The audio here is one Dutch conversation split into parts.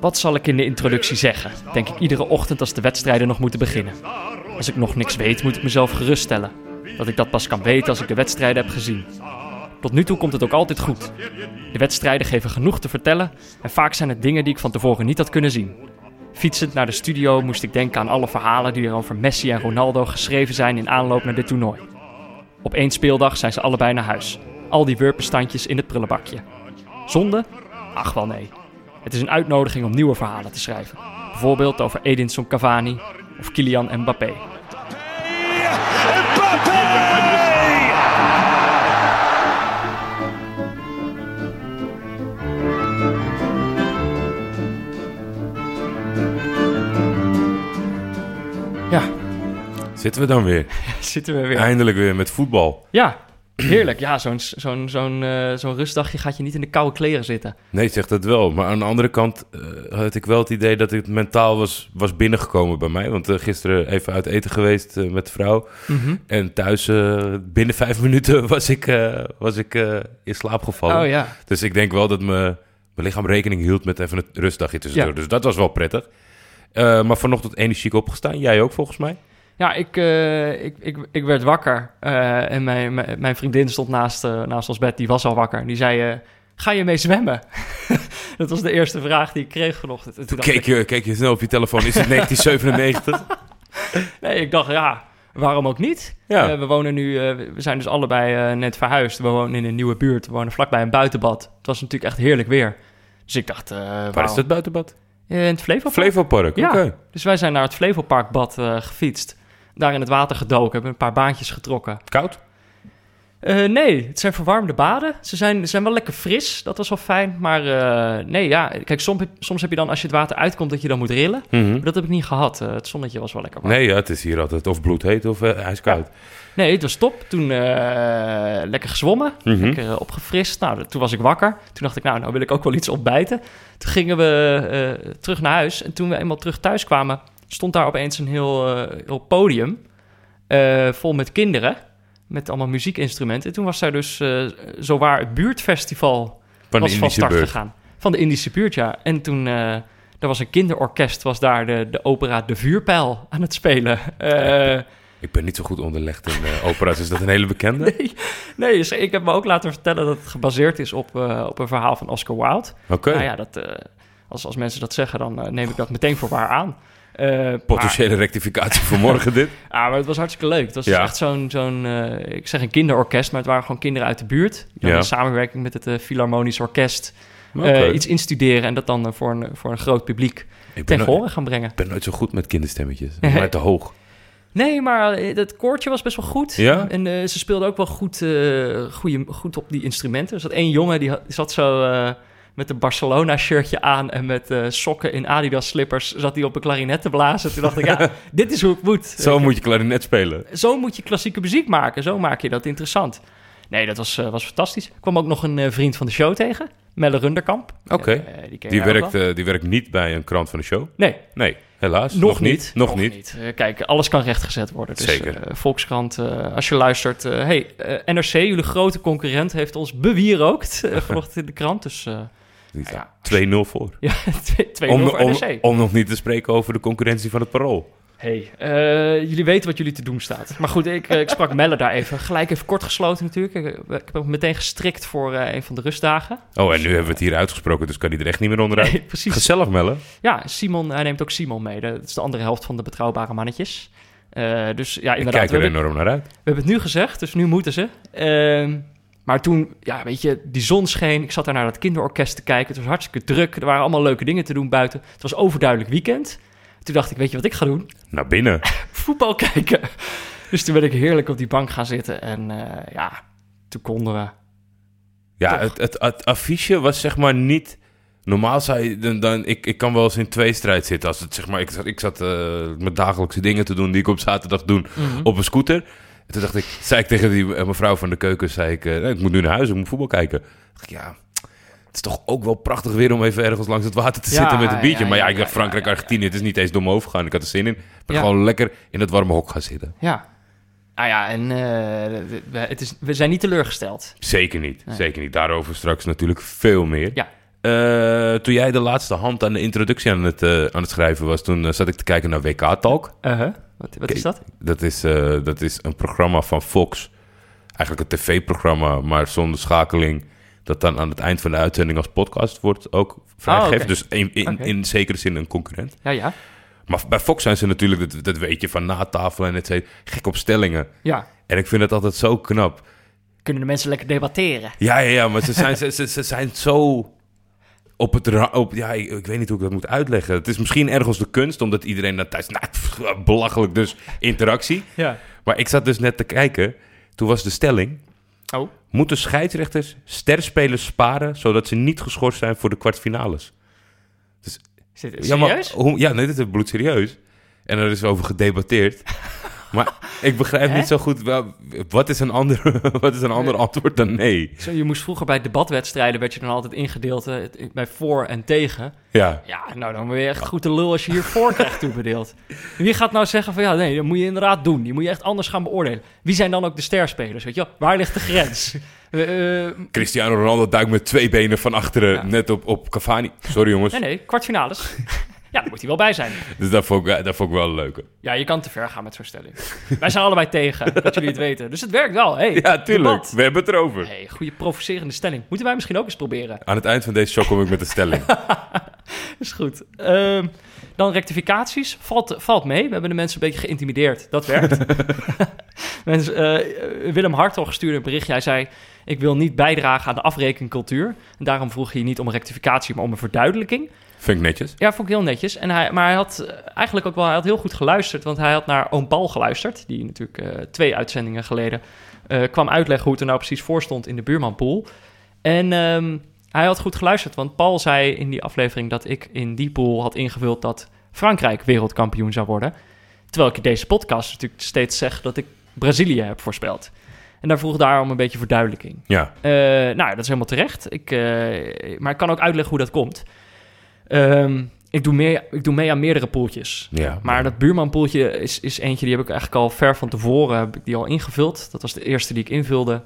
Wat zal ik in de introductie zeggen? Denk ik iedere ochtend als de wedstrijden nog moeten beginnen. Als ik nog niks weet, moet ik mezelf geruststellen. Dat ik dat pas kan weten als ik de wedstrijden heb gezien. Tot nu toe komt het ook altijd goed. De wedstrijden geven genoeg te vertellen en vaak zijn het dingen die ik van tevoren niet had kunnen zien. Fietsend naar de studio moest ik denken aan alle verhalen die er over Messi en Ronaldo geschreven zijn in aanloop naar dit toernooi. Op één speeldag zijn ze allebei naar huis. Al die wurpenstandjes in het prullenbakje. Zonde? Ach wel nee. Het is een uitnodiging om nieuwe verhalen te schrijven. Bijvoorbeeld over Edinson Cavani of Kylian Mbappé. Ja, Zitten we dan weer? zitten we weer. Eindelijk weer met voetbal. Ja, heerlijk. Ja, zo'n zo'n zo'n eh, zo'n rustdagje gaat je niet in de koude kleren zitten. Nee, zegt dat wel. Maar aan de andere kant eh, had ik wel het idee dat het mentaal was, was binnengekomen bij mij. Want eh, gisteren even uit eten geweest met de vrouw. En thuis, binnen vijf minuten, was ik, was ik in slaap gevallen. Oh ja. Dus ik denk wel dat me, mijn lichaam rekening hield met even een rustdagje tussendoor. Ja. Dus dat was wel prettig. Maar vanochtend energiek opgestaan. Jij ook volgens mij? Ja, ik, eh, ik, ik, ik werd wakker eh, en mijn, mijn, mijn vriendin stond naast, eh, naast ons bed. Die was al wakker. Die zei, ga je mee zwemmen? dat was de eerste vraag die ik kreeg vanochtend. En toen Keek je, keek je snel op je telefoon. Is het 1997? ik, nee, ik dacht, ja, waarom ook niet? Ja. We wonen nu, we zijn dus allebei net verhuisd. We wonen in een nieuwe buurt. We wonen vlakbij een buitenbad. Het was natuurlijk echt heerlijk weer. Dus ik dacht, Waar is dat buitenbad? In het Flevopark. Flevopark, Ja. Dus wij zijn naar het Flevoparkbad gefietst. Daar in het water gedoken, hebben een paar baantjes getrokken. Koud? Eh, nee, het zijn verwarmde baden. Ze zijn, ze zijn wel lekker fris, dat was wel fijn. Maar eh, nee, ja, kijk, soms, soms heb je dan als je het water uitkomt dat je dan moet rillen. Mhm. Maar dat heb ik niet gehad. Eh, het zonnetje was wel lekker warm. Nee, ja, het is hier altijd of bloedheet of ijskoud. Nee, het was top. Toen lekker gezwommen, Mhm. lekker eh, opgefrist. Nou, toen was ik wakker. Toen dacht ik, nou, nou wil ik ook wel iets ontbijten. Toen gingen we terug naar huis. En toen we eenmaal terug thuis kwamen, stond daar opeens een heel, eh, heel podium eh, vol met kinderen. Met allemaal muziekinstrumenten. En toen was daar dus uh, zowaar het buurtfestival Van was van start gegaan. Van de Indische buurt, ja. En toen, uh, er was een kinderorkest, was daar de, de opera De Vuurpijl aan het spelen. Uh, ik ben niet zo goed onderlegd in uh, opera's. Is dat een hele bekende? Nee, nee ik heb me ook laten vertellen dat het gebaseerd is op, uh, op een verhaal van Oscar Wilde. Oké. Okay. Nou ja, dat, uh, als, als mensen dat zeggen, dan uh, neem ik dat meteen voor waar aan. Uh, Potentiële maar... rectificatie voor morgen dit. ja, maar het was hartstikke leuk. Het was ja. echt zo'n, zo'n uh, ik zeg een kinderorkest, maar het waren gewoon kinderen uit de buurt. Die ja. in samenwerking met het uh, Philharmonisch Orkest okay. iets instuderen en dat dan voor een, voor een groot publiek ten horen gaan brengen. Ik ben nooit zo goed met kinderstemmetjes. maar te hoog. Nee, maar het koortje was best wel goed. Ja? En uh, ze speelden ook wel goed, uh, goed op die instrumenten. Er zat één jongen, die, had, zat zo uh, met een Barcelona-shirtje aan... en met sokken in Adidas-slippers zat hij op een klarinet te blazen. Toen dacht ik, ja, dit is hoe het moet. Zo moet je klarinet spelen. Zo moet je klassieke muziek maken. Zo maak je dat interessant. Nee, dat was, was fantastisch. Ik kwam ook nog een vriend van de show tegen. Melle Runderkamp. Oké, okay. die, die, werkt, die werkt niet bij een krant van de show? Nee. Nee, helaas. Nog, nog niet. niet. Nog, nog niet. niet. Kijk, alles kan rechtgezet worden. Dus, Zeker. Volkskrant, als je luistert. hey, NRC, jullie grote concurrent, heeft ons bewierookt vanochtend in de krant. Dus ja. 2-0 voor. Ja, 2-0 om, voor. Om, om nog niet te spreken over de concurrentie van het parool. hey, uh, jullie weten wat jullie te doen staat. Maar goed, ik, uh, ik sprak Melle daar even. Gelijk even kort gesloten natuurlijk. Ik, ik heb hem meteen gestrikt voor uh, een van de rustdagen. Oh, en nu hebben we het hier uitgesproken, dus kan hij er echt niet meer onderuit. Nee, precies. Gezellig, Melle. Ja, Simon, hij neemt ook Simon mee. Dat is de andere helft van de betrouwbare mannetjes. Dus ja, inderdaad. Ik kijk er enorm naar uit. We hebben het nu gezegd, dus nu moeten ze. Maar toen, ja, weet je, die zon scheen. Ik zat daar naar dat kinderorkest te kijken. Het was hartstikke druk. Er waren allemaal leuke dingen te doen buiten. Het was overduidelijk weekend. Toen dacht ik, weet je wat ik ga doen? Naar binnen. Voetbal kijken. Dus toen ben ik heerlijk op die bank gaan zitten. En uh, ja, toen konden we. Ja, het, het, het, affiche was zeg maar niet. Normaal zou je dan, dan ik, ik kan wel eens in tweestrijd zitten. Als het zeg maar, ik zat, ik zat uh, met dagelijkse dingen te doen die ik op zaterdag doe mm-hmm. op een scooter. En toen dacht ik, zei ik tegen die uh, mevrouw van de keuken, zei ik, uh, ik moet nu naar huis, ik moet voetbal kijken. Dacht ik, ja, het is toch ook wel prachtig weer om even ergens langs het water te ja, zitten met een biertje. Ja, maar ja, ik dacht Frankrijk, Argentinië, het is niet eens dom overgegaan. Ik had er zin in. Ik ben gewoon lekker in het warme hok gaan zitten. Ja. Ah ja, en uh, we, het is, we zijn niet teleurgesteld. Zeker niet, nee. zeker niet. Daarover straks natuurlijk veel meer. Ja. Eh, toen jij de laatste hand aan de introductie aan het, eh, aan het schrijven was, toen eh, zat ik te kijken naar WK Talk. Uh-huh. Wat, wat is dat? Dat is, eh, dat is een programma van Fox. Eigenlijk een tv-programma, maar zonder schakeling. Dat dan aan het eind van de uitzending als podcast wordt ook vrijgegeven. oké. Dus in, in, zekere zin een concurrent. Ja, ja. Maar bij Fox zijn ze natuurlijk, dat, dat weet je, van na tafel en het gek op stellingen. Ja. En ik vind het altijd zo knap. Kunnen de mensen lekker debatteren? Ja, ja, ja, maar ze zijn, ze, ze, ze zijn zo op het... Op, ja, ik, ik weet niet hoe ik dat moet uitleggen. Het is misschien ergens de kunst, omdat iedereen dat thuis... Nou, pff, belachelijk, dus interactie. Ja. Maar ik zat dus net te kijken. Toen was de stelling... Oh. Moeten scheidsrechters sterspelers sparen... zodat ze niet geschorst zijn voor de kwartfinales? Is dit Ja, maar serieus? hoe, ja, nee, dit is bloedserieus. En er is over gedebatteerd. maar ik begrijp niet zo goed... Wel, wat is een ander, wat is een ander antwoord dan nee? Zo, je moest vroeger bij debatwedstrijden, werd je dan altijd ingedeeld eh, bij voor en tegen. Ja, Ja, nou dan ben je echt goed de lul als je hier voor krijgt toebedeeld. Wie gaat nou zeggen van ja, nee, dat moet je inderdaad doen. Die moet je echt anders gaan beoordelen. Wie zijn dan ook de sterspelers, weet je wel? Waar ligt de grens? Eh, eh, Cristiano Ronaldo duikt met twee benen van achteren Ja. net op, op Cavani. Sorry jongens. nee, nee, kwartfinales. Ja, daar moet hij wel bij zijn. Dus dat vond, ik, dat vond ik wel leuk. Ja, je kan te ver gaan met zo'n stelling. Wij zijn allebei tegen, dat jullie het weten. Dus het werkt wel. Hey, Ja, tuurlijk. debat. We hebben het erover. Hey, goede provocerende stelling. Moeten wij misschien ook eens proberen? Aan het eind van deze show kom ik met de stelling. Is goed. Ehm, dan rectificaties. Valt, valt mee. We hebben de mensen een beetje geïntimideerd. Dat werkt. mensen, eh, Willem Hartog stuurde een berichtje. Hij zei... Ik wil niet bijdragen aan de afrekencultuur. En daarom vroeg hij niet om een rectificatie, maar om een verduidelijking. Vind ik netjes. Ja, vond ik heel netjes. En hij, maar hij had eh, eigenlijk ook wel hij had heel goed geluisterd. Want hij had naar Oom Paul geluisterd. Die natuurlijk eh, twee uitzendingen geleden eh, kwam uitleggen hoe het er nou precies voor stond in de buurmanpool. En ehm, hij had goed geluisterd. Want Paul zei in die aflevering dat ik in die pool had ingevuld dat Frankrijk wereldkampioen zou worden. Terwijl ik in deze podcast natuurlijk steeds zeg dat ik Brazilië heb voorspeld. En daar vroeg daarom een beetje verduidelijking. Ja. Nou, dat is helemaal terecht. Ik, maar ik kan ook uitleggen hoe dat komt. Ehm, ik, doe mee, ik doe mee aan meerdere poeltjes. ja. Maar dat buurmanpoeltje is, is eentje die heb ik eigenlijk al ver van tevoren heb ik die al ingevuld. Dat was de eerste die ik invulde.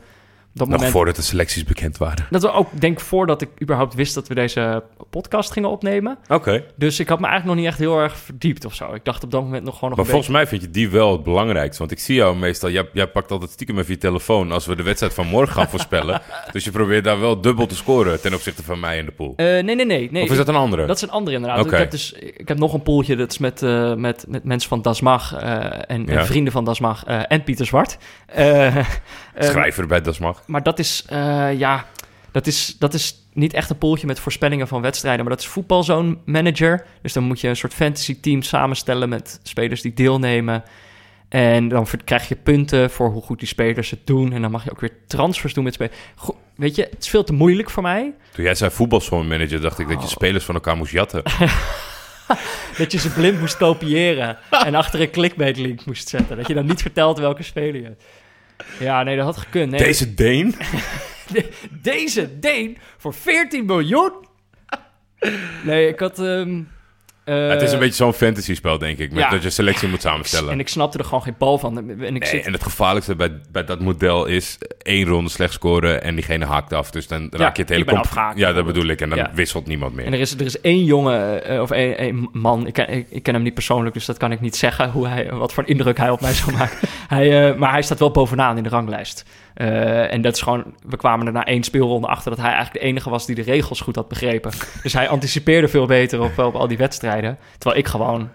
Dat Nog moment, voordat de selecties bekend waren. Dat we ook, denk voordat ik überhaupt wist dat we deze podcast gingen opnemen. Oké. Dus ik had me eigenlijk nog niet echt heel erg verdiept of zo. Ik dacht op dat moment nog gewoon nog Maar volgens mij vind je die wel het belangrijkste. Want ik zie jou meestal, jij, jij pakt altijd stiekem even je telefoon als we de wedstrijd van morgen gaan voorspellen. dus je probeert daar wel dubbel te scoren ten opzichte van mij in de pool. Eh, nee, nee, nee. nee of is dat een andere? Dat is een andere inderdaad. Oké. Ik, heb dus, ik heb nog een poeltje, dat is met, eh, met, met mensen van Dasmag eh, en, Ja. en vrienden van Dasmag en Pieter Zwart. Eh, eh, Schrijver bij Das Mag. maar dat is, eh, ja, dat is, dat is niet echt een poeltje met voorspellingen van wedstrijden, maar dat is voetbalzone manager. Dus dan moet je een soort fantasy team samenstellen met spelers die deelnemen. En dan krijg je punten voor hoe goed die spelers het doen. En dan mag je ook weer transfers doen met spelers. Goed, weet je, het is veel te moeilijk voor mij. Toen jij zei voetbalzone-manager, dacht ik dat je Oh. spelers van elkaar moest jatten. Dat je ze blind moest kopiëren en achter een clickbait link moest zetten. Dat je dan niet vertelt welke speler je hebt. Ja, nee, dat had gekund. Nee, Deze Deen? de- deze Deen voor 14 miljoen? Nee, ik had... ehm, eh, het is een beetje zo'n fantasy-spel, denk ik. Met ja. dat je selectie moet En samenstellen. ik snapte er gewoon geen bal van. En ik Nee, zit... en het gevaarlijkste bij, bij dat model is één ronde slecht scoren en diegene haakt af. Dus dan raak je het hele comp- Ja, dat bedoel ik. En dan Ja. wisselt niemand meer. En er is, er is één jongen, eh, of één, één man, ik ken, ik, ik ken hem niet persoonlijk, dus dat kan ik niet zeggen, hoe hij, wat voor indruk hij op mij zou maken. hij, eh, maar hij staat wel bovenaan in de ranglijst. Eh, en dat is gewoon, we kwamen er na één speelronde achter dat hij eigenlijk de enige was die de regels goed had begrepen. Dus hij anticipeerde veel beter op, op al die wedstrijden, terwijl ik gewoon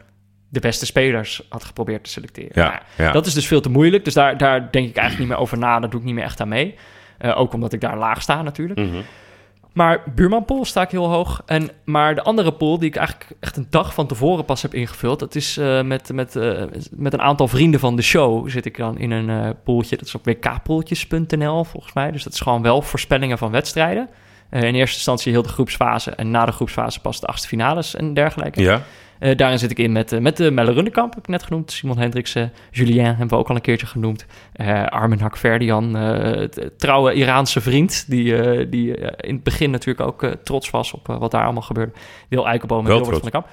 de beste spelers had geprobeerd te selecteren. Ja, Nou, ja. Dat is dus veel te moeilijk, dus daar, daar denk ik eigenlijk niet meer over na, daar doe ik niet meer echt aan mee. Eh, ook omdat ik daar laag sta natuurlijk. Mhm. Maar buurmanpool sta ik heel hoog. En, maar de andere pool, die ik eigenlijk echt een dag van tevoren pas heb ingevuld... dat is eh, met, met, eh, met een aantal vrienden van de show zit ik dan in een eh poeltje. Dat is op wkpoeltjes.nl volgens mij. Dus dat is gewoon wel voorspellingen van wedstrijden. In eerste instantie heel de groepsfase en na de groepsfase pas de achtste finales en dergelijke. Ja? Eh, daarin zit ik in met, eh, met de Melle Rundekamp, heb ik net genoemd. Simon Hendriksen, Julien hebben we ook al een keertje genoemd. Eh Armin Hakverdian, eh, trouwe Iraanse vriend... die, eh, die eh, in het begin natuurlijk ook eh, trots was op eh, wat daar allemaal gebeurde. Wil Eikenboom en Wilbert van der Kamp.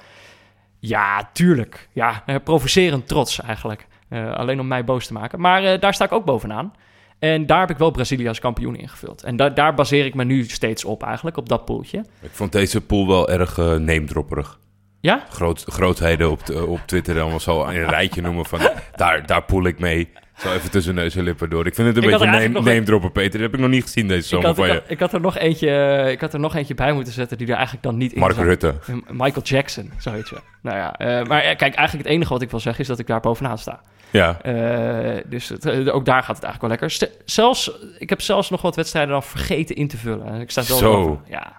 Ja, tuurlijk. Ja, eh, provocerend trots eigenlijk. Eh, alleen om mij boos te maken. Maar eh, daar sta ik ook bovenaan. En daar heb ik wel Brazilië als kampioen ingevuld. En da daar baseer ik me nu steeds op eigenlijk, op dat poeltje. Ik vond deze pool wel erg uh, neemdropperig. Ja? Groot, grootheden op, op Twitter allemaal zo in een rijtje noemen van... daar, daar poel ik mee. Zo even tussen neus en lippen door. Ik vind het een beetje name, name droppen, Peter. Dat heb ik nog niet gezien deze zomer ik had, van ik, had, ik had, er nog eentje, ik had er nog eentje bij moeten zetten die er eigenlijk dan niet in Mark Rutte. Michael Jackson, zoiets. Nou ja, uh, maar kijk, eigenlijk het enige wat ik wil zeggen is dat ik daar bovenaan sta. Ja. Uh, dus het, ook daar gaat het eigenlijk wel lekker. Zelfs, ik heb zelfs nog wat wedstrijden dan vergeten in te vullen. Ik sta wel Zo. Boven. Ja.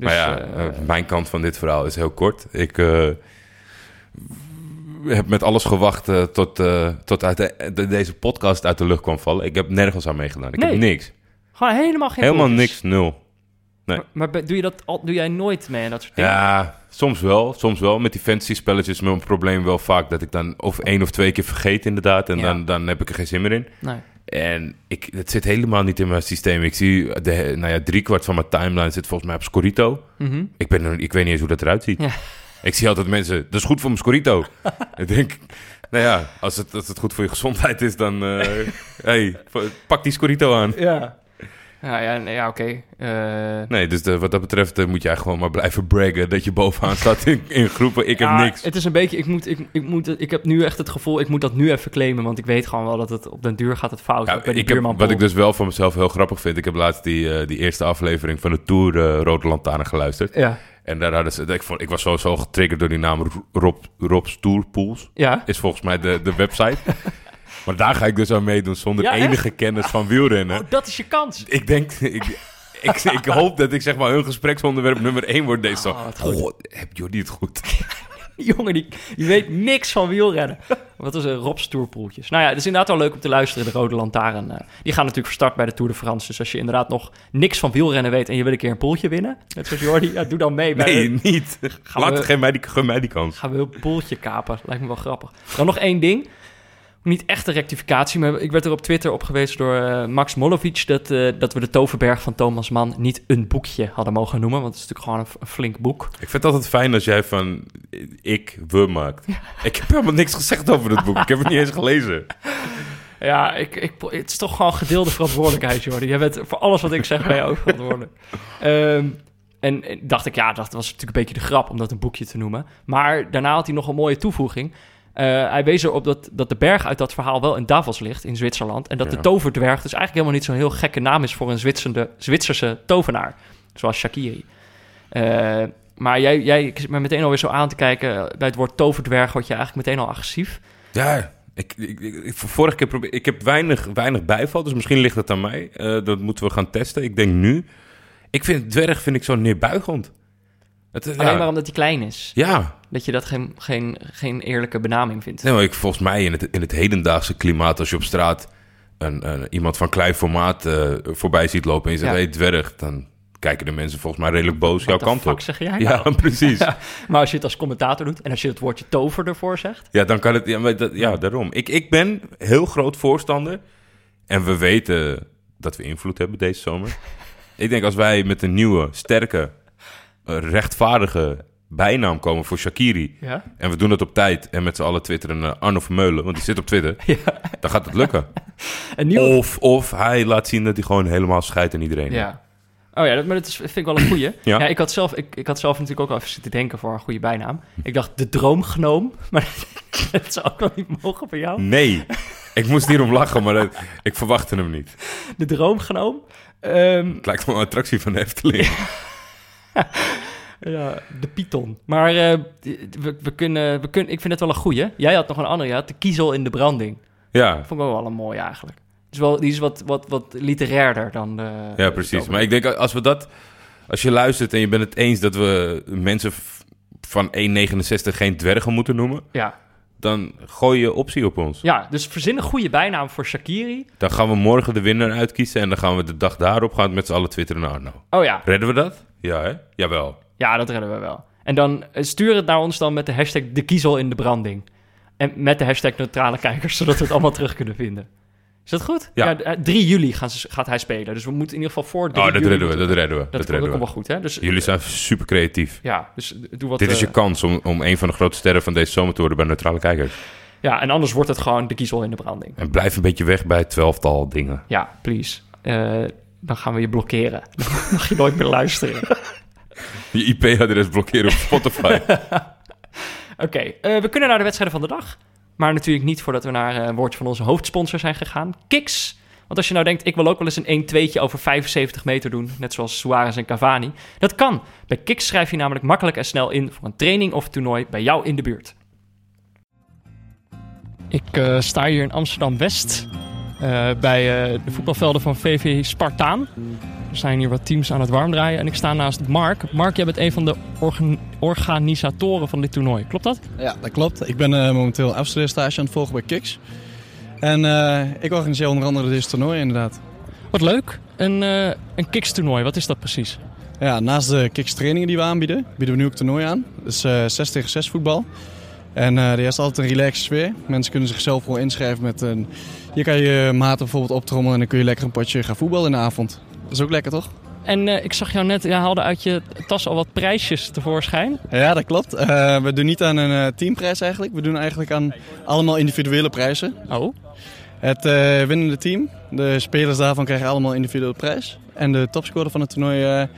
Dus, maar ja, uh, mijn kant van dit verhaal is heel kort. Ik heb met alles gewacht uh, tot, tot uit de, deze podcast uit de lucht kwam vallen. Ik heb nergens aan meegedaan. Ik nee. heb niks. Gewoon helemaal geen Helemaal niks, nul. Nee. Maar, maar, doe, je dat al, doe jij nooit mee en dat soort dingen? Ja, soms wel. Soms wel. Met die fantasy spelletjes is mijn probleem wel vaak dat ik dan of één of twee keer vergeet inderdaad. En Ja. dan, dan heb ik er geen zin meer in. Nee. En ik, het zit helemaal niet in mijn systeem. Ik zie, de, nou ja, driekwart van mijn timeline zit volgens mij op Scorito. Mhm. Ik, ben, ik weet niet eens hoe dat eruit ziet. Ja. Ik zie altijd mensen, dat is goed voor mijn Scorito. ik denk, nou ja, als het, als het goed voor je gezondheid is, dan eh, hey, pak die Scorito aan. Ja. Ja, ja, oké. Eh, Nee, dus de- wat dat betreft eh, moet jij gewoon maar blijven braggen dat je bovenaan staat in, in groepen. Ik heb niks. Het is een beetje, ik, moet, ik, ik, moet, ik heb nu echt het gevoel, ik moet dat nu even claimen, want ik weet gewoon wel dat het op den duur gaat het fout. Ja, ik heb, wat ik dus wel van mezelf heel grappig vind, ik heb laatst die, eh, die eerste aflevering van de Tour Rode Lantaarn geluisterd. Ja. En daar hadden ze, ik, vond, ik was sowieso getriggerd door die naam Rob, Rob's Tourpools. Ja. Is volgens mij de, de website. maar daar ga ik dus aan meedoen zonder Ja, echt? enige kennis van wielrennen. Oh, dat is je kans. Ik denk, ik, ik, ik hoop dat ik zeg maar hun gespreksonderwerp nummer één wordt deze. Oh. Goh, heb Jordi het goed? Die jongen, die, die weet niks van wielrennen. Wat is een Rob's Tourpoeltjes? Nou ja, het is inderdaad wel leuk om te luisteren, de Rode Lantaarn. eh, die gaan natuurlijk van start bij de Tour de France. Dus als je inderdaad nog niks van wielrennen weet en je wil een keer een poeltje winnen, net zoals Jordi, ja, doe dan mee. Bij Nee, niet. Gaan Laat we- geen mij die, gun mij die kans. Gaan we een poeltje kapen. Lijkt me wel grappig. Dan nog één ding. Niet echt een rectificatie, maar ik werd er op Twitter op gewezen door eh, Max Molovic... Dat, eh, dat we de Toverberg van Thomas Mann niet een boekje hadden mogen noemen. Want het is natuurlijk gewoon een, een flink boek. Ik vind het altijd fijn als jij van ik, we maakt. Ik heb helemaal niks gezegd over het boek. Ik heb het niet eens gelezen. Ja, ik, ik, het is toch gewoon gedeelde verantwoordelijkheid, Jordi. Jij bent voor alles wat ik zeg, ben je ook verantwoordelijk. En, en dacht ik, ja, dat was natuurlijk een beetje de grap om dat een boekje te noemen. Maar daarna had hij nog een mooie toevoeging. Eh, hij wees erop dat, dat de berg uit dat verhaal wel in Davos ligt, in Zwitserland. En dat Ja. de toverdwerg dus eigenlijk helemaal niet zo'n heel gekke naam is voor een Zwitserse tovenaar. Zoals Shakiri. Eh, maar jij, jij ik zit me meteen alweer zo aan te kijken. Bij het woord toverdwerg word je eigenlijk meteen al agressief. Ja, ik, ik, ik, ik- vorige keer probeer ik heb weinig, weinig bijval, dus misschien ligt het aan mij. Eh, dat moeten we gaan testen. Ik denk nu. Ik vind dwerg vind ik zo neerbuigend. Het, Alleen ja, maar omdat hij klein is. ja, Dat je dat geen, geen, geen eerlijke benaming vindt. nee, maar ik, volgens mij in het, in het hedendaagse klimaat, als je op straat een, een, iemand van klein formaat eh, voorbij ziet lopen en je zegt, Ja. hey, dwerg, dan kijken de mensen volgens mij redelijk boos jouw What kant op. zeg jij Ja, nou? precies. Ja, maar als je het als commentator doet en als je het woordje tover ervoor zegt... Ja, dan kan het. Ja, maar dat, ja daarom. Ik, ik ben heel groot voorstander. En we weten dat we invloed hebben deze zomer. ik denk als wij met een nieuwe, sterke, rechtvaardige bijnaam komen voor Shakiri. Ja? En we doen dat op tijd. En met z'n allen twitteren naar Arno Vermeulen, want die zit op Twitter. Dan gaat het lukken. Nieuwe... Of, of hij laat zien dat hij gewoon helemaal scheidt aan iedereen. Ja. Oh ja, dat, maar dat is, vind ik wel een goeie. Ja. ja. ik, had zelf, ik, ik had zelf natuurlijk ook al even zitten denken voor een goede bijnaam. Ik dacht de droomgnoom, maar dat zou ook wel niet mogen voor jou. Nee, ik moest hierom lachen, maar dat- ik verwachtte hem niet. De droomgnoom. Ehm, Het lijkt wel een attractie van de Efteling. Ja, de Python. Maar eh, we, we kunnen, we kunnen, ik vind het wel een goeie. Jij had nog een andere, ja, de kiezel in de branding. Ja, Vond ik wel een mooi eigenlijk. Dus wel, die is wat, wat, wat literairder dan de... Ja, precies. Maar ik denk als we dat, als je luistert en je bent het eens dat we mensen van 1,69 geen dwergen moeten noemen, Ja. dan gooi je optie op ons. ja, dus verzin een goede bijnaam voor Shakiri. Dan gaan we morgen de winnaar uitkiezen en dan gaan we de dag daarop gaan met z'n allen twitteren naar Arno. Oh ja, Redden we dat? Ja, hè? Jawel. ja, dat redden we wel. En dan eh, stuur het naar ons dan met de hashtag de kiezel in de branding. En met de hashtag neutrale kijkers, zodat we het allemaal terug kunnen vinden. Is dat goed? Ja. eh, 3 juli gaan ze, gaat hij spelen. Dus we moeten in ieder geval voor 3 Oh, dat juli redden we, dat redden we. Dat, redden we. wel goed, hè? Dus, Jullie zijn super creatief. Ja, dus doe wat... Dit is je eh, kans om, om een van de grote sterren van deze zomer te worden bij neutrale kijkers. Ja, en anders wordt het gewoon de kiezel in de branding. En blijf een beetje weg bij het twelftal dingen. Ja, please. Eh, dan gaan we je blokkeren. Dan mag je nooit meer luisteren. Je IP-adres blokkeren op Spotify. Oké, eh, we kunnen naar de wedstrijden van de dag. Maar natuurlijk niet voordat we naar eh, een woordje van onze hoofdsponsor zijn gegaan. Kiks. Want als je nou denkt, ik wil ook wel eens een 1-2'tje over 75 meter doen, net zoals Suarez en Cavani. Dat kan. Bij Kiks schrijf je namelijk makkelijk en snel in voor een training of toernooi bij jou in de buurt. Ik eh, sta hier in Amsterdam-West bij de voetbalvelden van VV Spartaan. Er zijn hier wat teams aan het warm draaien en ik sta naast Mark. Mark, jij bent een van de organisatoren van dit toernooi. Klopt dat? Ja, dat klopt. Ik ben uh, momenteel afstudeerstage aan het volgen bij Kiks. En uh, ik organiseer onder andere dit toernooi inderdaad. Wat leuk. Een, uh, een Kiks toernooi, wat is dat precies? Ja, naast de Kiks trainingen die we aanbieden, bieden we nu ook toernooi aan. Dus 6 tegen 6 voetbal. En er is altijd een relaxe sfeer. Mensen kunnen zichzelf gewoon inschrijven met een... Je kan je maten bijvoorbeeld optrommelen en dan kun je lekker een potje gaan voetballen in de avond. Dat is ook lekker, toch? En uh, ik zag jou net, je haalde uit je tas al wat prijsjes tevoorschijn. Ja, dat klopt. Uh, we doen niet aan een uh, teamprijs eigenlijk. We doen eigenlijk aan allemaal individuele prijzen. Oh. Het winnende team, de spelers daarvan krijgen allemaal individuele prijs. En de topscorer van het toernooi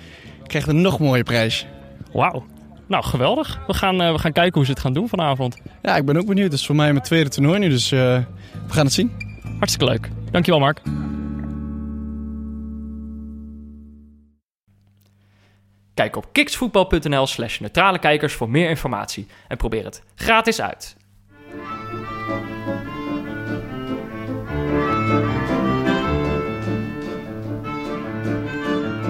krijgt een nog mooie prijs. Wauw. Nou, geweldig. We gaan, we gaan kijken hoe ze het gaan doen vanavond. Ja, ik ben ook benieuwd. Het is voor mij mijn tweede toernooi nu, dus we gaan het zien. Hartstikke leuk. Dankjewel, Mark. Kijk op kiksvoetbal.nl slash neutrale kijkers voor meer informatie en probeer het gratis uit.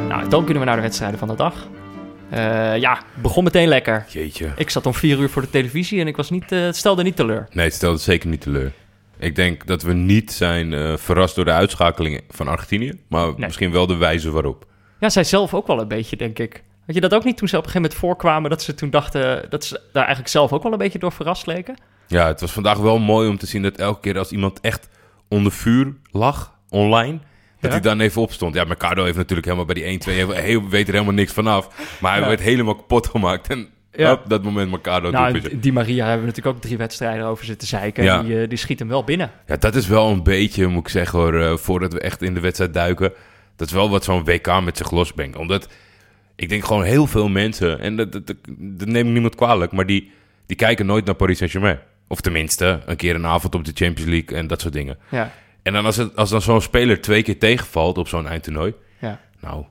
Nou, dan kunnen we naar de wedstrijden van de dag. Uh, ja, begon meteen lekker. Jeetje. Ik zat om vier uur voor de televisie en ik was niet, uh, het stelde niet teleur. Nee, het stelde zeker niet teleur. Ik denk dat we niet zijn uh, verrast door de uitschakeling van Argentinië, maar nee. misschien wel de wijze waarop. Ja, zij zelf ook wel een beetje, denk ik. Had je dat ook niet toen ze op een gegeven moment voorkwamen... dat ze toen dachten dat ze daar eigenlijk zelf ook wel een beetje door verrast leken? Ja, het was vandaag wel mooi om te zien dat elke keer als iemand echt onder vuur lag, online... Dat ja? hij dan even opstond. Ja, Mercado heeft natuurlijk helemaal bij die 1-2... Heel, weet er helemaal niks vanaf. Maar hij ja. werd helemaal kapot gemaakt. En ja. op dat moment Mercado... Nou, die Maria hebben we natuurlijk ook drie wedstrijden over zitten zeiken. Ja. Die, uh, die schiet hem wel binnen. Ja, dat is wel een beetje, moet ik zeggen hoor... Uh, voordat we echt in de wedstrijd duiken... dat is wel wat zo'n WK met zich losbrengt. Omdat ik denk gewoon heel veel mensen, en dat, dat, dat neem ik niemand kwalijk, maar die, die kijken nooit naar Paris Saint-Germain. Of tenminste, een keer een avond op de Champions League en dat soort dingen. Ja. En dan als, het, als dan zo'n speler twee keer tegenvalt op zo'n eindtoernooi, ja. nou,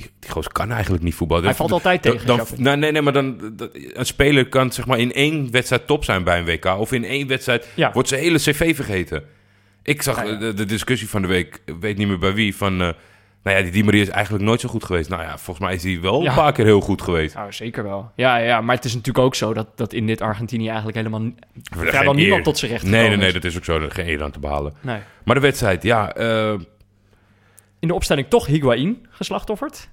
die, die kan eigenlijk niet voetballen. Hij valt altijd tegen. Dan, nou, nee, nee, maar dan, een speler kan zeg maar in één wedstrijd top zijn bij een WK. Of in één wedstrijd ja. wordt zijn hele cv vergeten. Ik zag ja, ja. De, de, discussie van de week, weet niet meer bij wie, van... Uh, nou ja, die Di Maria is eigenlijk nooit zo goed geweest. Nou ja, volgens mij is hij wel een paar keer heel goed geweest. Nou, zeker wel. Ja, ja, maar het is natuurlijk ook zo dat, dat in dit Argentinië eigenlijk helemaal... vrijwel niemand tot zijn recht Nee, nee, nee, dat is ook zo. Er geen eer aan te behalen. Nee. Maar de wedstrijd, ja... Uh... In de opstelling toch Higuain geslachtofferd.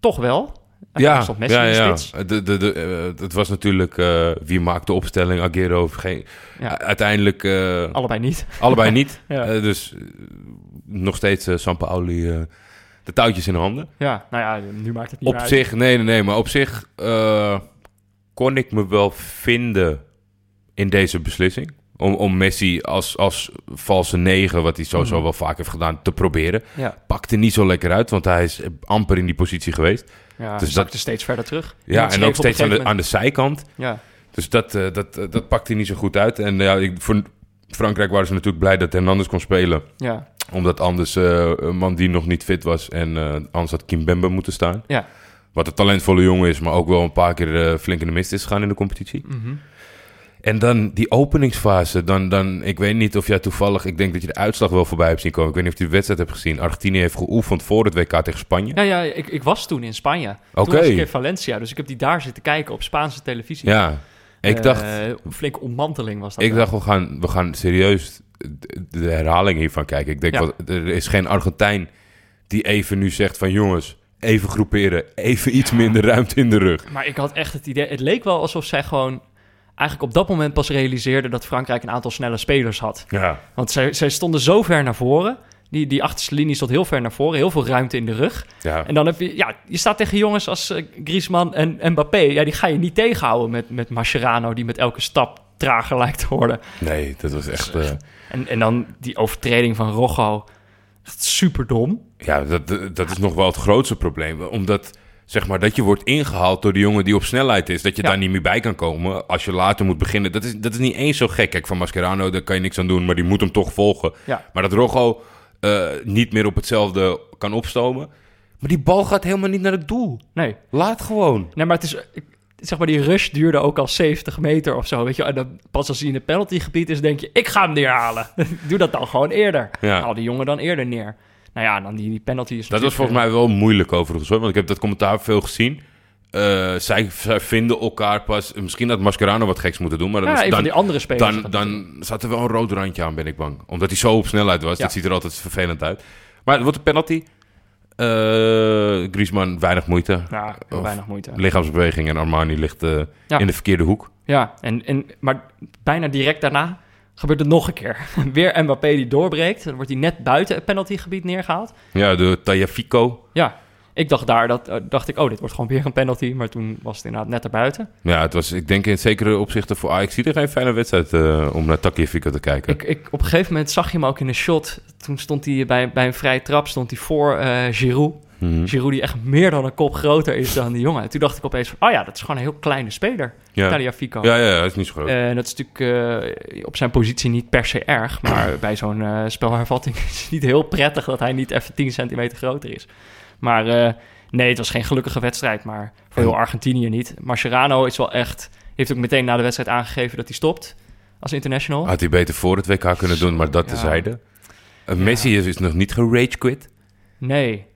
Toch wel. Ja, Messi ja, ja. De, de, uh, het was natuurlijk uh, wie maakt de opstelling, Aguero of geen. Ja. Uiteindelijk. Uh, allebei niet. Allebei niet. ja. dus nog steeds uh, Sampaoli de touwtjes in handen. Ja, nou ja, nu maakt het niet Op zich, nee, nee, nee, maar op zich kon ik me wel vinden in deze beslissing. Om, om Messi als, als valse negen, wat hij sowieso mm. wel vaak heeft gedaan, te proberen. Ja. Pakte niet zo lekker uit, want hij is amper in die positie geweest. Ja, dus dat steeds verder terug. Ja, en ook steeds aan de, aan de zijkant. Ja. Dus dat, uh, dat, uh, dat pakte hij niet zo goed uit. En ja, ik, voor Frankrijk waren ze natuurlijk blij dat Hernandez kon spelen. Ja omdat anders uh, een man die nog niet fit was en anders had Kim Bembe moeten staan. Ja. Wat een talentvolle jongen is, maar ook wel een paar keer flink in de mist is gegaan in de competitie. Mm -hmm. En dan die openingsfase, dan, dan, ik weet niet of jij toevallig, ik denk dat je de uitslag wel voorbij hebt zien komen. Ik weet niet of je de wedstrijd hebt gezien. Argentinië heeft geoefend voor het WK tegen Spanje. Ja, ja ik, ik was toen in Spanje. Oké. Toen was ik in Valencia, dus ik heb die daar zitten kijken op Spaanse televisie. Ja, ik dacht... Een flinke ontmanteling was dat. Ik dacht, we gaan, we gaan serieus de herhaling hiervan kijken. Ik denk, Ja. wat, er is geen Argentijn die even nu zegt van jongens, even groeperen, even iets minder ruimte in de rug. Maar ik had echt het idee, het leek wel alsof zij gewoon eigenlijk op dat moment pas realiseerden dat Frankrijk een aantal snelle spelers had. Ja, Want zij, zij stonden zo ver naar voren. Die, die achterste linie stond heel ver naar voren, heel veel ruimte in de rug. ja. En dan heb je, ja, je staat tegen jongens als eh, Griezmann en Mbappé. Ja, die ga je niet tegenhouden met, met Mascherano, die met elke stap trager lijkt te worden. Nee, dat was echt... Uh... En, en dan die overtreding van Rocco. Echt super dom. Ja, dat, dat is nog wel het grootste probleem. Omdat zeg maar, dat je wordt ingehaald door de jongen die op snelheid is. Dat je daar niet meer bij kan komen als je later moet beginnen. Dat is, dat is niet eens zo gek. Kijk, van Mascherano, daar kan je niks aan doen, maar die moet hem toch volgen. Ja. Maar dat Rogo uh, niet meer op hetzelfde kan opstomen. Maar die bal gaat helemaal niet naar het doel. Nee. Laat gewoon. Nee, maar het is... Zeg maar, die rush duurde ook al 70 meter of zo, weet je. En dan, pas als hij in het penaltygebied is, denk je... ik ga hem neerhalen. Doe dat dan gewoon eerder. Ja. Haal die jongen dan eerder neer. Nou ja, dan die, die penalty is Dat was volgens mij wel moeilijk overigens, hoor. Want ik heb dat commentaar veel gezien. Uh, zij, zij, vinden elkaar pas... Misschien had Mascherano wat geks moeten doen, maar... Ja, dan, een van die andere spelers. Dan, dan zat er wel een rood randje aan, ben ik bang. Omdat hij zo op snelheid was. Ja. Dat ziet er altijd vervelend uit. Maar het wordt een penalty. Uh, Griezmann, weinig moeite. Ja, weinig moeite. Lichaamsbeweging en Armani ligt uh, Ja. in de verkeerde hoek. Ja, en, en, maar bijna direct daarna gebeurt het nog een keer. Weer Mbappé die doorbreekt. Dan wordt hij net buiten het penaltygebied neergehaald. Ja, de Tajafico. Ja, ik dacht daar, dat, uh, dacht ik, oh, dit wordt gewoon weer een penalty. Maar toen was het inderdaad net erbuiten. Ja, het was, ik denk in zekere opzichten voor Ajax zie er geen fijne wedstrijd uh, om naar Tajafico te kijken. Ik, ik, op een gegeven moment zag je hem ook in een shot. Toen stond hij bij, bij een vrije trap stond hij voor uh, Giroud. Giroud die echt meer dan een kop groter is dan die jongen. En toen dacht ik opeens van, oh ja, dat is gewoon een heel kleine speler. Ja. Taliafico. Ja, ja, hij is niet zo groot. En dat is natuurlijk uh, op zijn positie niet per se erg. Maar bij zo'n uh, spelhervatting is het niet heel prettig dat hij niet even 10 centimeter groter is. Maar nee, het was geen gelukkige wedstrijd. Maar voor heel Argentinië niet. Mascherano is wel echt... Heeft ook meteen na de wedstrijd aangegeven dat hij stopt als international. Had hij beter voor het WK kunnen doen, maar dat Ja. tezijde. Messi is, is nog niet gerage quit. Nee,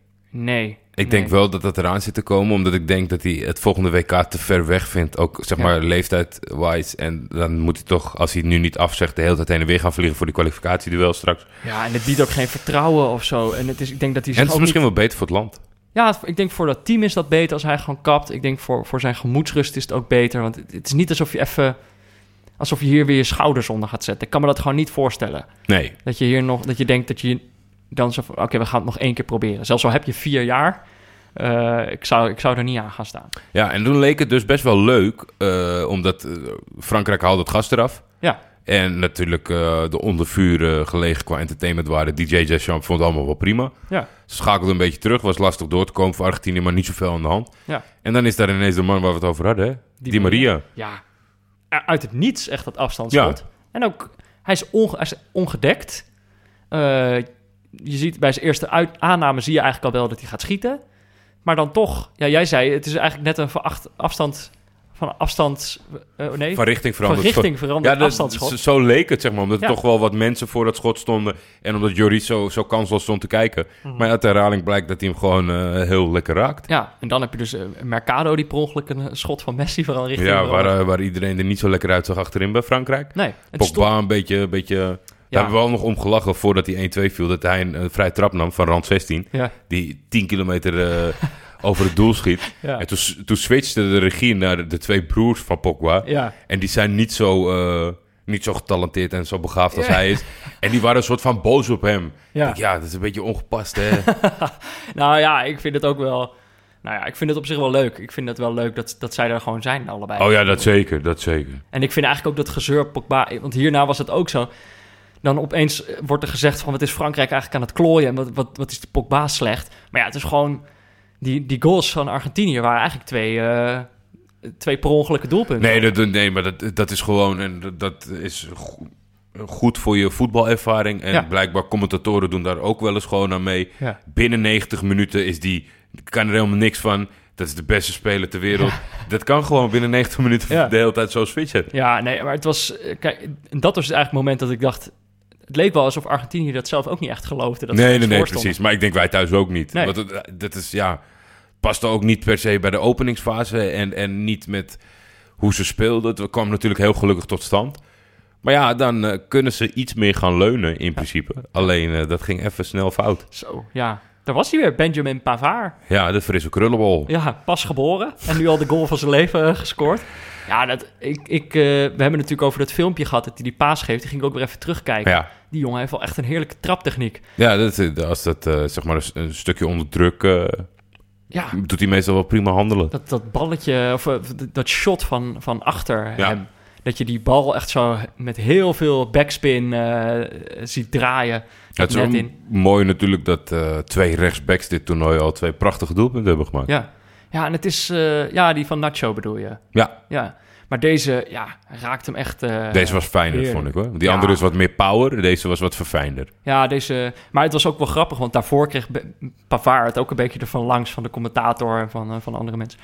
nee. Ik denk wel dat dat eraan zit te komen, omdat ik denk dat hij het volgende WK te ver weg vindt. Ook zeg Ja. maar leeftijd-wise. En dan moet hij toch, als hij het nu niet afzegt, de hele tijd heen en weer gaan vliegen voor die kwalificatieduel straks. Ja, en het biedt ook geen vertrouwen of zo. En het is, ik denk dat hij En het is misschien niet- wel beter voor het land. Ja, ik denk voor dat team is dat beter als hij gewoon kapt. Ik denk voor, voor zijn gemoedsrust is het ook beter. Want het, het is niet alsof je even... Alsof je hier weer je schouders onder gaat zetten. Ik kan me dat gewoon niet voorstellen. Nee. Dat je hier nog... Dat je denkt dat je dan zo van... Oké, we gaan het nog één keer proberen. Zelfs al heb je vier jaar... eh, ik, zou, ik zou er niet aan gaan staan. Ja, en toen leek het dus best wel leuk, eh, omdat eh, Frankrijk haalde het gas eraf. Ja, En natuurlijk de onder vuur gelegen qua entertainment waren. DJ Deschamps vond het allemaal wel prima. ja, Ze schakelden een beetje terug. Was lastig door te komen voor Argentinië, maar niet zoveel aan de hand. ja. En dan is daar ineens de man waar we het over hadden, hè? Di, Maria. Ja, uit het niets echt dat afstandsschot. En ook, hij is, onge- hij is ongedekt. Eh, je ziet bij zijn eerste uit- aanname zie je eigenlijk al wel dat hij gaat schieten. Maar dan toch, ja, jij zei, het is eigenlijk net een veracht, afstand, van afstand, eh, nee, Van richting van veranderd. richting veranderd Ja, dat- afstandsschot. zo- leek het, zeg maar. Omdat er Ja. toch wel wat mensen voor dat schot stonden. En omdat Joris zo, zo kansloos stond te kijken. Mhm. Maar uit de herhaling blijkt dat hij hem gewoon eh, heel lekker raakt. Ja, en dan heb je dus eh, Mercado die per ongeluk een schot van Messi vooral richting... Ja, waar, waar iedereen er niet zo lekker uitzag achterin bij Frankrijk. Nee, het Pogba stond- een beetje... Een beetje Daar hebben we wel nog om gelachen voordat hij 1-2 viel. Dat hij een, een vrij trap nam van rand 16. Ja, Die 10 kilometer eh, over het doel schiet. En toen, toen switchte de regie naar de, twee broers van Pogba. En die zijn niet zo, eh, niet zo getalenteerd en zo begaafd als Ja. hij is. En die waren een soort van boos op hem. Ja. Ja, ja dat is een beetje ongepast, hè? Nou ja, ik vind het ook wel... Nou ja, ik vind het op zich wel leuk. Ik vind het wel leuk dat, dat zij er gewoon zijn, allebei. oh ja, dat zeker, dat zeker. En ik vind eigenlijk ook dat gezeur Pogba... Want hierna was het ook zo. Dan opeens eh, wordt er gezegd van... wat is Frankrijk eigenlijk aan het klooien... en wat, wat, wat is de Pogba slecht. Maar ja, het is gewoon... Die, die goals van Argentinië waren eigenlijk twee, eh, twee per doelpunten. Nee, dat, nee maar dat, dat is gewoon... En dat, is go- goed voor je voetbalervaring. En Ja. blijkbaar commentatoren doen daar ook wel eens gewoon aan mee. Ja. Binnen 90 minuten is die... kan er helemaal niks van. Dat is de beste speler ter wereld. Dat kan gewoon binnen 90 minuten Ja. de hele tijd zo switchen. Ja, nee, maar het was... eh, Kijk, dat was eigenlijk het moment dat ik dacht... Het leek wel alsof Argentinië dat zelf ook niet echt geloofde. Dat ze nee, nee, nee, precies. Maar ik denk wij thuis ook niet. Nee. Want het, dat is, ja... Past ook niet per se bij de openingsfase en, en niet met hoe ze speelden. Het kwam natuurlijk heel gelukkig tot stand. Maar ja, dan eh, kunnen ze iets meer gaan leunen in principe. Alleen, eh, dat ging even snel fout. Zo, ja. Daar was hij weer, Benjamin Pavard. Ja, de frisse krullenbol. Ja, pas geboren. En nu al de goal van zijn leven eh, gescoord. Ja, dat, ik, ik, eh, we hebben natuurlijk over dat filmpje gehad dat hij die paas geeft. Die ging ik ook weer even terugkijken. Ja, Die jongen heeft wel echt een heerlijke traptechniek. ja dat, is- als dat eh, zeg maar een, stukje onder druk... eh, Ja, doet hij meestal wel prima handelen. dat, dat balletje, of eh, dat- shot van, van achter Ja. hem. Dat je die bal echt zo met heel veel backspin ziet draaien. Het is net mooi natuurlijk dat uh, twee rechtsbacks dit toernooi al twee prachtige doelpunten hebben gemaakt. Ja, ja en het is... Uh, ja, die van Nacho bedoel je? Ja. Ja. Maar deze, ja, raakt hem echt. Uh, deze was fijner, heerlijk. vond ik hoor. Die andere is wat meer power, deze was wat verfijnder. Ja, deze. Maar het was ook wel grappig, want daarvoor kreeg Pavard het ook een beetje ervan langs van de commentator en van, van andere mensen.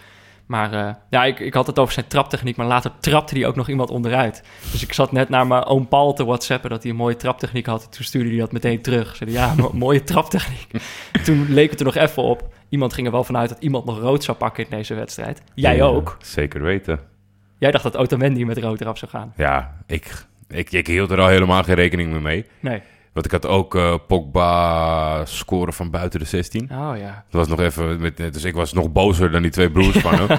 Maar uh, ja, ik, ik had het over zijn traptechniek, maar later trapte hij ook nog iemand onderuit. Dus ik zat net naar mijn oom Paul te whatsappen dat hij een mooie traptechniek had. Toen stuurde hij dat meteen terug. Zei ja, mooie traptechniek. Toen leek het er nog even op. Iemand ging er wel vanuit dat iemand nog rood zou pakken in deze wedstrijd. Jij ja, ook. Zeker weten. Jij dacht dat Otamendi met rood eraf zou gaan. Ja, ik, ik, ik hield er al helemaal geen rekening meer mee. Nee. Want ik had ook uh, Pogba scoren van buiten de 16. Oh ja. Dat was nog even met, dus ik was nog bozer dan die twee broers van hem.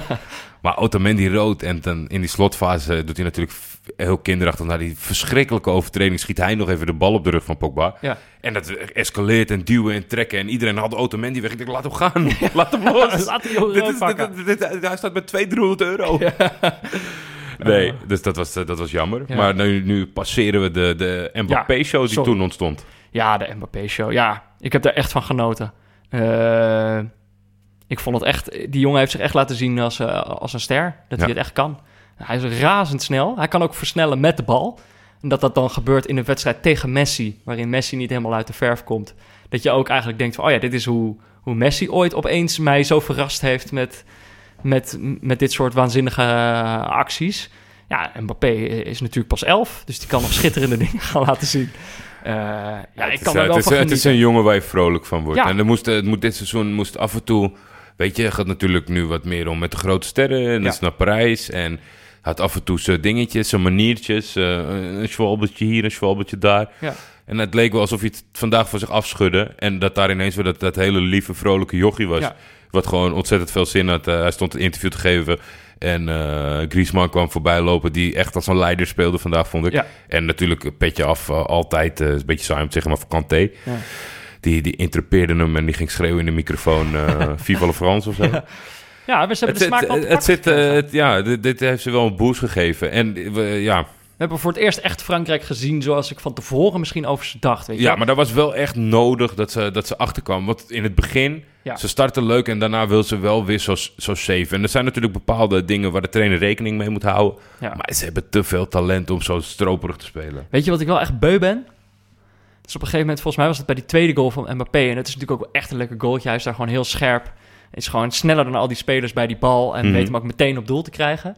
Maar Otamendi rood en dan in die slotfase doet hij natuurlijk heel kinderachtig naar die verschrikkelijke overtreding. Schiet hij nog even de bal op de rug van Pogba. Ja. En dat escaleert en duwen en trekken. En iedereen had Otamendi weg. Ik dacht, laat hem gaan. Laat hem los. laat hem dit is, dit, dit, hij staat met 200, 300 euro. Nee, dus dat was, dat was jammer. Maar nu, nu passeren we de, de Mbappé-show die toen ontstond. Ja, de Mbappé-show. Ja, ik heb daar echt van genoten. Uh, ik vond het echt... Die jongen heeft zich echt laten zien als, uh, als een ster. Dat hij het echt kan. Hij is razendsnel. Hij kan ook versnellen met de bal. En dat dat dan gebeurt in een wedstrijd tegen Messi... waarin Messi niet helemaal uit de verf komt. Dat je ook eigenlijk denkt van... oh ja, dit is hoe, hoe Messi ooit opeens mij zo verrast heeft... met, met, met dit soort waanzinnige uh, acties. Ja, Mbappé is natuurlijk pas elf... dus die kan nog schitterende dingen gaan laten zien. Uh, ja, ik kan er wel het, van is, het is een jongen waar je vrolijk van wordt. Ja. En er moest, het moet dit seizoen moest af en toe Weet je, het gaat natuurlijk nu wat meer om met de grote sterren. En dat is naar Parijs. En had af en toe zijn dingetjes, zijn maniertjes. Uh, een schwalbetje hier, een schwalbetje daar. Ja. En het leek wel alsof hij het vandaag voor zich afschudde. En dat daar ineens weer dat, dat hele lieve, vrolijke jochie was. Ja. Wat gewoon ontzettend veel zin had. Uh, hij stond een interview te geven. En uh, Griezmann kwam voorbij lopen, die echt als een leider speelde vandaag, vond ik. Ja. En natuurlijk een petje af, altijd, een beetje saai om te zeggen, maar voor Kanté. Ja die, die interpeerde hem en die ging schreeuwen in de microfoon Viva la France of zo. Ja. Ja, we hebben de smaak het, het zit, het, Ja, dit, dit, heeft ze wel een boost gegeven. En ja... We hebben voor het eerst echt Frankrijk gezien zoals ik van tevoren misschien over ze dacht. Weet je? Ja, maar dat was wel echt nodig dat ze, dat ze achterkwam. Want in het begin, ja. ze starten leuk en daarna wil ze wel weer zo, zo safe. En er zijn natuurlijk bepaalde dingen waar de trainer rekening mee moet houden. Ja. Maar ze hebben te veel talent om zo stroperig te spelen. Weet je wat ik wel echt beu ben? Dus op een gegeven moment, volgens mij was het bij die tweede goal van Mbappé. En het is natuurlijk ook echt een lekker goaltje. Hij is daar gewoon heel scherp. Is gewoon sneller dan al die spelers bij die bal. En Mhm. weet hem ook meteen op doel te krijgen.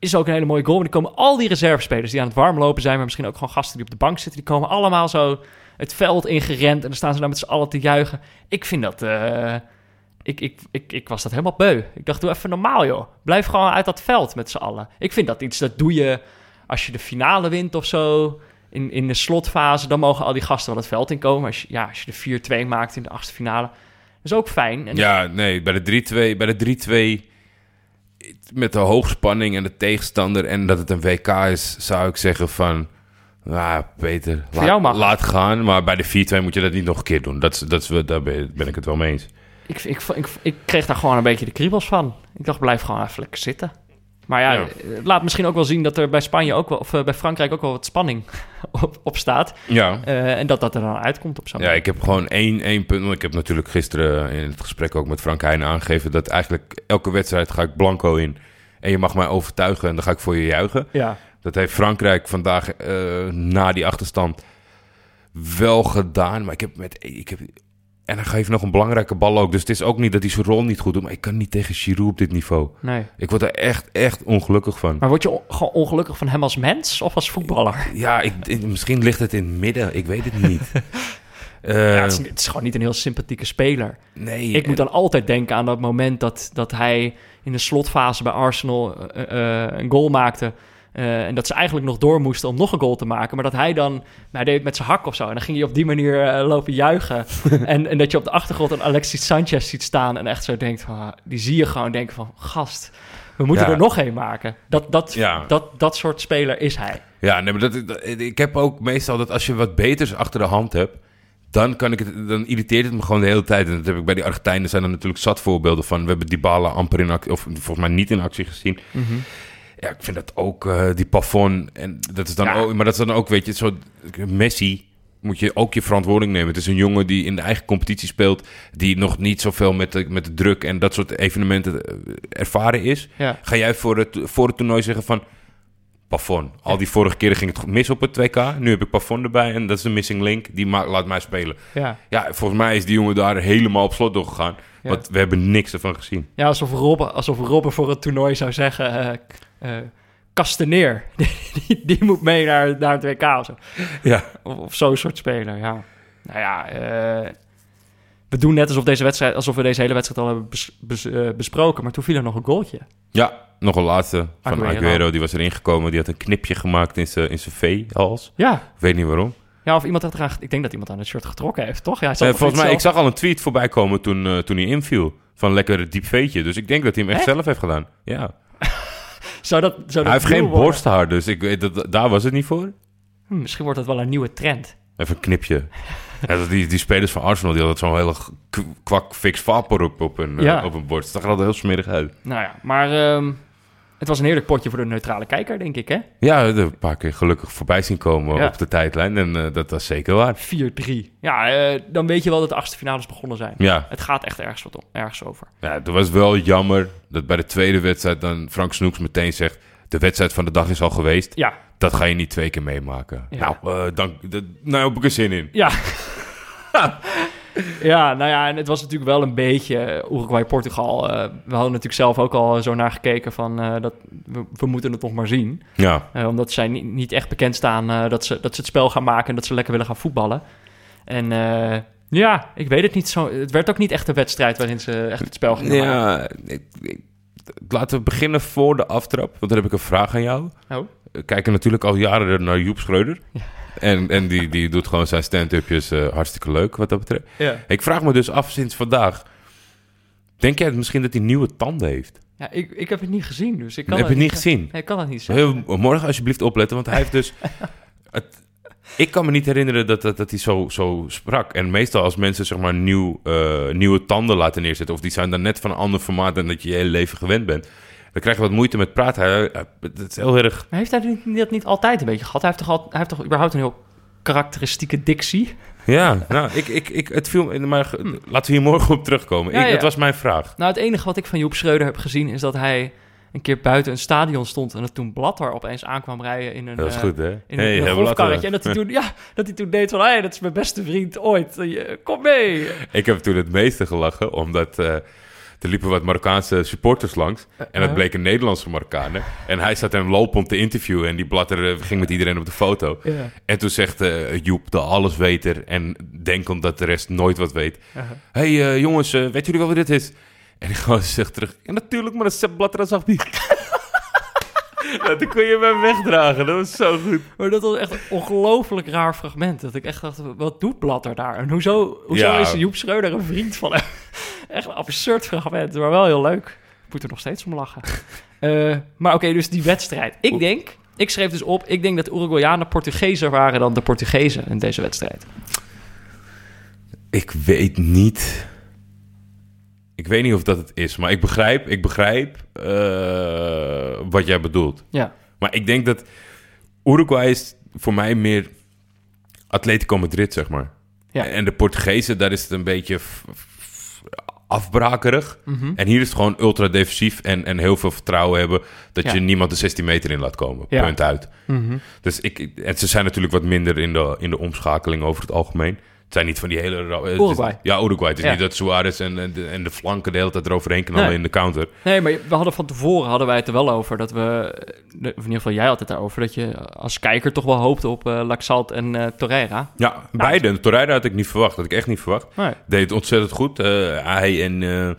Is ook een hele mooie goal. Die komen al die reservespelers die aan het warmlopen zijn. Maar misschien ook gewoon gasten die op de bank zitten. Die komen allemaal zo het veld ingerend. En dan staan ze daar met z'n allen te juichen. Ik vind dat... eh, ik, ik, ik, ik was dat helemaal beu. Ik dacht, doe even normaal, joh. Blijf gewoon uit dat veld met z'n allen. Ik vind dat iets, dat doe je als je de finale wint of zo in, in de slotfase, dan mogen al die gasten wel het veld inkomen. Als ja, als je de 4-2 maakt in de achtste finale, dat is ook fijn. En Ja, nee, bij de 3-2, bij de 3-2 met de hoogspanning en de tegenstander en dat het een WK is, zou ik zeggen van, nou Peter, laat, laat gaan. Maar bij de 4-2 moet je dat niet nog een keer doen. Dat, dat, daar ben ben ik het wel mee eens. ik, ik, ik, ik kreeg daar gewoon een beetje de kriebels van. Ik dacht, blijf gewoon even lekker zitten. Maar ja, laat misschien ook wel zien dat er bij Spanje ook wel, of eh, bij Frankrijk ook wel wat spanning op, op staat. Ja. Eh, en dat dat er dan uitkomt op zo'n Ja, ik heb gewoon één, één punt. Want ik heb natuurlijk gisteren in het gesprek ook met Frank Heijnen aangegeven... dat eigenlijk elke wedstrijd ga ik blanco in. En je mag mij overtuigen en dan ga ik voor je juichen. Ja, Dat heeft Frankrijk vandaag eh, na die achterstand wel gedaan. Maar ik heb met... Ik heb, en hij geeft nog een belangrijke bal ook. Dus het is ook niet dat hij zijn rol niet goed doet. Maar ik kan niet tegen Giroud op dit niveau. nee. Ik word er echt, echt ongelukkig van. Maar word je on- gewoon ongelukkig van hem als mens of als voetballer? Ja, ik, ik- misschien ligt het in het midden. Ik weet het niet. Eh, ja, het, is, het is gewoon niet een heel sympathieke speler. nee. Ik moet dan altijd denken aan dat moment dat, dat hij in de slotfase bij Arsenal eh, eh, een goal maakte. Eh, en dat ze eigenlijk nog door moesten om nog een goal te maken. Maar dat hij dan, nou, hij deed het met zijn hak of zo. En dan ging hij op die manier eh, lopen juichen. en, en dat je op de achtergrond een Alexis Sanchez ziet staan. En echt zo denkt van, ah, die zie je gewoon denken van, gast, we moeten Ja. er nog een maken. Dat, dat, Ja. dat, dat soort speler is hij. Ja, nee, maar dat, dat- ik heb ook meestal dat als je wat beters achter de hand hebt, dan, kan ik het, dan irriteert het me gewoon de hele tijd. En dat heb ik bij die Argentijnen zijn er natuurlijk zat voorbeelden van. We hebben Dybala amper in actie, of volgens mij niet in actie gezien. Ja, ik vind dat ook, eh, die plafond. En dat is dan Ja. ook, maar dat is dan ook, weet je, zo Messi moet je ook je verantwoording nemen. Het is een jongen die in de eigen competitie speelt, die nog niet zoveel met de, met de druk en dat soort evenementen eh, ervaren is. Ja. Ga jij voor het, voor het toernooi zeggen van, plafond. Al die vorige keren ging het mis op het 2K. Nu heb ik plafond erbij en dat is de missing link. Die ma- laat mij spelen. Ja. Ja, volgens mij is die jongen daar helemaal op slot doorgegaan. Ja. Want we hebben niks ervan gezien. Ja, alsof Robben, alsof Robben voor het toernooi zou zeggen... eh Kasteneer, die, die moet mee naar, naar het WK of zo. Ja. Of, of zo'n soort speler, ja. Nou ja, eh, we doen net alsof, deze wedstrijd, alsof we deze hele wedstrijd al hebben bes- bes- eh, besproken. Maar toen viel er nog een goaltje. Ja, nog een laatste van Aguero. Die was erin gekomen. Die had een knipje gemaakt in zijn in zijn V-hals. Ja. Ik weet niet waarom. ja, of iemand had eraan... Ik denk dat iemand aan het shirt getrokken heeft, toch? Ja, hij zat Eh, nog volgens mij, ik zag al een tweet voorbij komen toen, toen hij inviel. Van lekker diep veetje. Dus ik denk dat hij hem echt, Echt? zelf heeft gedaan. Ja. Zou dat, zou dat Hij heeft nieuw geen worden? borsthaar, dus ik weet dat, daar was het niet voor. Hm, misschien wordt dat wel een nieuwe trend. Even een knipje. ja, dat die, die spelers van Arsenal die hadden zo'n hele k- kwak fix vapor op, op, een, eh, op een borst. Het zag er altijd heel smerig uit. Nou ja, maar ehm, het was een heerlijk potje voor de neutrale kijker, denk ik, hè? Ja, een paar keer gelukkig voorbij zien komen Ja. op de tijdlijn. En eh, dat was zeker waar. 4-3. Ja, eh, dan weet je wel dat de achtste finales begonnen zijn. Ja, Het gaat echt ergens, wat om, ergens over. ja, het was wel jammer dat bij de tweede wedstrijd dan Frank Snoeks meteen zegt... de wedstrijd van de dag is al geweest. Ja, Dat ga je niet twee keer meemaken. Ja. Nou, dan, dat, nou heb ik er zin in. ja. ja, nou ja, en het was natuurlijk wel een beetje eh, Uruguay-Portugal. eh, we hadden natuurlijk zelf ook al zo naar gekeken van... eh, dat, we, we moeten het nog maar zien. Ja, omdat zij niet, niet echt bekend staan dat, ze, dat ze het spel gaan maken... en dat ze lekker willen gaan voetballen. En ja, ik weet het niet zo... Het werd ook niet echt een wedstrijd waarin ze echt het spel gingen maken. ja ik- ik- laten we beginnen voor de aftrap. Want dan heb ik een vraag aan jou. Oh. We kijken natuurlijk al jaren naar Joep Schreuder. Ja. En, en die, die doet gewoon zijn stand-upjes eh, hartstikke leuk wat dat betreft. Ja. Ik vraag me dus af sinds vandaag. Denk jij misschien dat hij nieuwe tanden heeft? Ja, ik, ik heb het niet gezien, dus ik kan heb je het niet gezien? Nee, ik kan het niet zeggen. Heel, morgen alsjeblieft opletten, want hij heeft dus... het, ik kan me niet herinneren dat, dat, dat hij zo, zo sprak. En meestal als mensen zeg maar nieuw, eh, nieuwe tanden laten neerzetten... of die zijn dan net van een ander formaat dan dat je je hele leven gewend bent... dan krijg je wat moeite met praten. Hij, het is heel erg... Maar heeft hij niet, dat niet altijd een beetje gehad? Hij heeft toch, al, hij heeft toch überhaupt een heel karakteristieke dictie? Ja, nou, ik, ik, ik, het viel. Maar laten we hier morgen op terugkomen. Ja, ik, ja. Dat was mijn vraag. Nou, het enige wat ik van Joep Schreuder heb gezien... is dat hij een keer buiten een stadion stond... en dat toen Blatter opeens aankwam rijden in een, Dat is eh, goed, hè? in een, Hey, een we golfkarretje. En dat hij, toen, ja, dat hij toen deed van... hé, dat is mijn beste vriend ooit. Eh, Kom mee. Ik heb toen het meeste gelachen, omdat eh, er liepen wat Marokkaanse supporters langs. En dat Uh, bleken Nederlandse Marokkanen. En hij zat hem lopen om te interviewen en die blatter eh, ging met iedereen op de foto. En toen zegt eh, Joep, de allesweter en denkend dat de rest nooit wat weet. Uh-huh. hey, eh, jongens, eh, weten jullie wel wie dit is? En die gewoon zegt terug, ja natuurlijk, maar dat Sepp Blatter als die. Nou, toen kon je hem wegdragen, dat was zo goed. Maar dat was echt een ongelooflijk raar fragment. Dat ik echt dacht, wat doet Blatter daar? En hoezo, hoezo Ja. is Joep Schreuder een vriend van hem? echt een absurd fragment, maar wel heel leuk. Ik moet er nog steeds om lachen. Eh, maar oké, dus die wedstrijd. Ik denk, ik schreef dus op... ik denk dat Uruguayanen Portugezen waren dan de Portugezen in deze wedstrijd. Ik weet niet. Ik weet niet of dat het is, maar ik begrijp, ik begrijp eh, wat jij bedoelt. Ja, Maar ik denk dat Uruguay is voor mij meer Atletico Madrid, zeg maar. Ja. En de Portugezen, daar is het een beetje afbrakerig. Mhm. En hier is het gewoon ultra defensief en, en heel veel vertrouwen hebben dat Ja. je niemand de 16 meter in laat komen. Ja. Punt uit. Mhm. Dus ik- en ze zijn natuurlijk wat minder in de, in de omschakeling over het algemeen. Het zijn niet van die hele... is- Uruguay. ja, Uruguay. Het is Ja. niet dat Suarez en, en, de, en de flanken de hele tijd eroverheen knallen Nee. in de counter. Nee, maar we hadden van tevoren hadden wij het er wel over dat we, of in ieder geval jij had het daarover, dat je als kijker toch wel hoopte op eh Laxalt en eh Torreira. Ja, beide. Torreira had ik niet verwacht. Had ik echt niet verwacht. Nee. Deed het ontzettend goed. Eh, hij en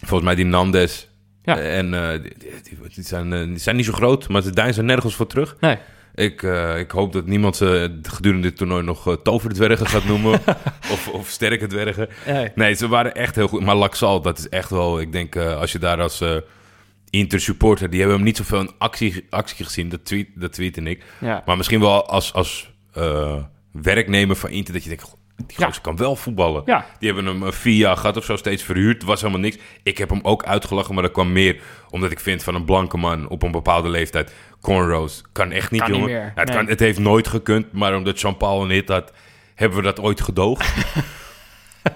volgens mij die Nandes. Ja. En die, die, die zijn, die zijn niet zo groot, maar ze deinzen nergens voor terug. Nee. Ik, eh, ik hoop dat niemand ze gedurende dit toernooi nog eh, toverdwergen gaat noemen. of, of sterke dwergen. Nee. Nee, ze waren echt heel goed. Maar Laxal, dat is echt wel... Ik denk, eh, als je daar als eh Inter-supporter... Die hebben hem niet zoveel in actie, actie gezien. Dat, tweet, dat tweette ik. Ja. Maar misschien wel als, als eh, werknemer van Inter... Dat je denkt, die Ja. gozer kan wel voetballen. Ja. Die hebben hem eh, vier jaar gehad of zo steeds verhuurd. Was helemaal niks. Ik heb hem ook uitgelachen, maar dat kwam meer omdat ik vind van een blanke man op een bepaalde leeftijd. Cornrows kan echt niet, Kan niet jongen. meer, Ja, het, nee. kan, het heeft nooit gekund, maar omdat Jean-Paul een hit had, hebben we dat ooit gedoogd.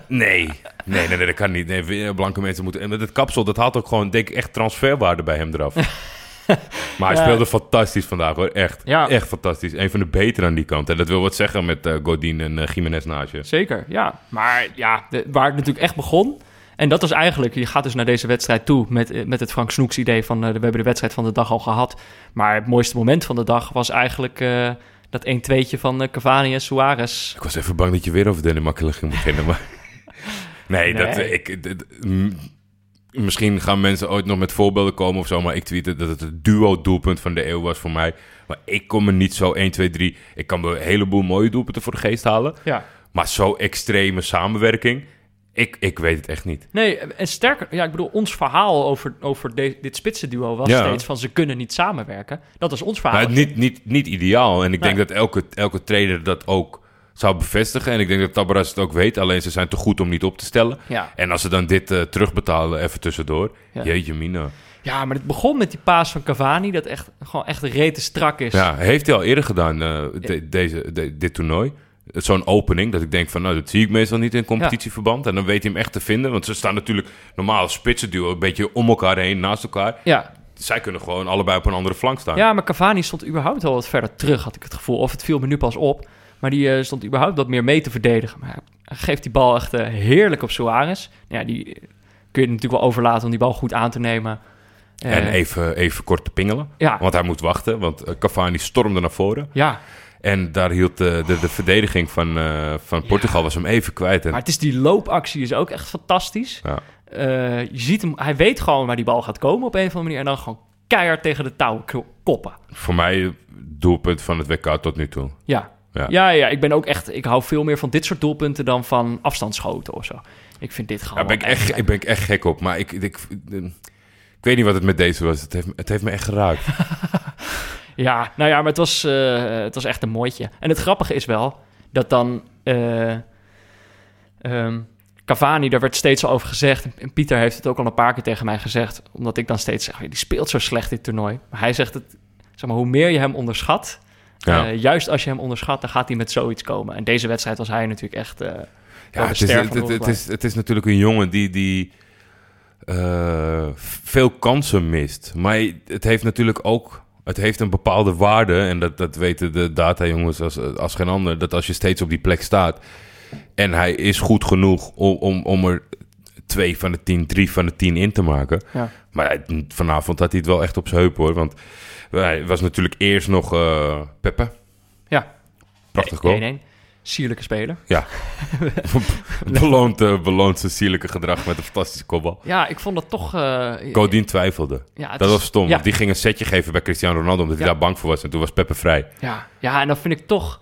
nee. nee, nee, nee, dat kan niet. Nee, blanke mensen moeten... En met het kapsel, dat haalt ook gewoon, denk ik, echt transferwaarde bij hem eraf. maar hij speelde fantastisch vandaag, hoor. Echt. Echt fantastisch. Een van de betere aan die kant. En dat wil wat zeggen met eh Godin en eh Jiménez naast je. Zeker, ja. Maar ja, de- waar het natuurlijk echt begon... En dat was eigenlijk, je gaat dus naar deze wedstrijd toe met, eh, met het Frank Snoeks idee van we hebben de wedstrijd van de dag al gehad. Maar het mooiste moment van de dag was eigenlijk dat 1-2'tje van eh, Cavani en Suarez. Ik was even bang dat je weer over Makkelen ging beginnen, maar... nee, Nee. Dat, ik, misschien gaan mensen ooit nog met voorbeelden komen of zo, maar ik tweette dat het het duo-doelpunt van de eeuw was voor mij. Maar ik kom er niet zo 1, 2, 3... Ik kan me een heleboel mooie doelpunten voor de geest halen, Ja. maar zo extreme samenwerking, ik, ik weet het echt niet. Nee, en sterker, ja, ik bedoel, ons verhaal over, over de- dit spitsenduo was Ja. steeds van ze kunnen niet samenwerken. Dat is ons verhaal. Maar niet, niet, niet ideaal. En ik denk dat elke, elke trainer dat ook zou bevestigen. En ik denk dat Tabaras het ook weet. Alleen ze zijn te goed om niet op te stellen. Ja. En als ze dan dit eh, terugbetalen, even tussendoor. Ja. Jeetje mina. ja, maar het begon met die paas van Cavani, dat echt gewoon echt rete strak is. Ja, heeft hij al eerder gedaan, eh, de- deze, de- dit toernooi. Zo'n opening, dat ik denk van, nou, dat zie ik meestal niet in competitieverband. En dan weet hij hem echt te vinden. Want ze staan natuurlijk normaal spitsenduo een beetje om elkaar heen, naast elkaar. Ja, Zij kunnen gewoon allebei op een andere flank staan. Ja, maar Cavani stond überhaupt al wat verder terug, had ik het gevoel. Of het viel me nu pas op. Maar die eh, stond überhaupt wat meer mee te verdedigen. Maar hij geeft die bal echt eh, heerlijk op Suarez. Ja, die eh, kun je natuurlijk wel overlaten om die bal goed aan te nemen. En even, even kort te pingelen. Ja, Want hij moet wachten, want Cavani stormde naar voren. ja, En daar hield de, de, de verdediging van, van Portugal was hem even kwijt. En, maar het is die loopactie is ook echt fantastisch. ja. Je ziet hem, hij weet gewoon waar die bal gaat komen op een of andere manier. En dan gewoon keihard tegen de touw koppen. Voor mij doelpunt van het WK tot nu toe. Ja. Ja. Ja. ja, ik ben ook echt. Ik hou veel meer van dit soort doelpunten dan van afstandsschoten of zo. Ik vind dit gewoon. Daar ben ik, echt, ik ben ik echt gek op. Maar ik, ik, ik, ik weet niet wat het met deze was. Het heeft, het heeft me echt geraakt. Ja, nou ja, maar het was, eh, het was echt een mooitje. En het grappige is wel dat dan. ehm, Cavani, daar werd steeds al over gezegd. En Pieter heeft het ook al een paar keer tegen mij gezegd. Omdat ik dan steeds zeg: die speelt zo slecht dit toernooi. Maar hij zegt het. Zeg maar, hoe meer je hem onderschat. Ja. eh, juist als je hem onderschat, dan gaat hij met zoiets komen. En deze wedstrijd was hij natuurlijk echt. eh, Ja, het is, het, is, het is natuurlijk een jongen die, die eh, veel kansen mist. Maar het heeft natuurlijk ook... Het heeft een bepaalde waarde. En dat, dat weten de data-jongens als, als geen ander. Dat als je steeds op die plek staat... En hij is goed genoeg om, om, om er twee van de tien, drie van de tien in te maken. Ja. Maar hij- vanavond had hij het wel echt op zijn heup hoor. Want hij was natuurlijk eerst nog eh Peppe. Ja. Prachtig goal. 1-1. Sierlijke speler. Ja. beloont, eh, beloont zijn sierlijke gedrag met een fantastische kopbal. Ja, ik vond dat toch. eh, Godin twijfelde. ja, het Dat is- was stom. Ja, Die ging een setje geven bij Cristiano Ronaldo omdat hij daar bang voor was. En toen was Peppe vrij. Ja, ja, en dan vind ik toch...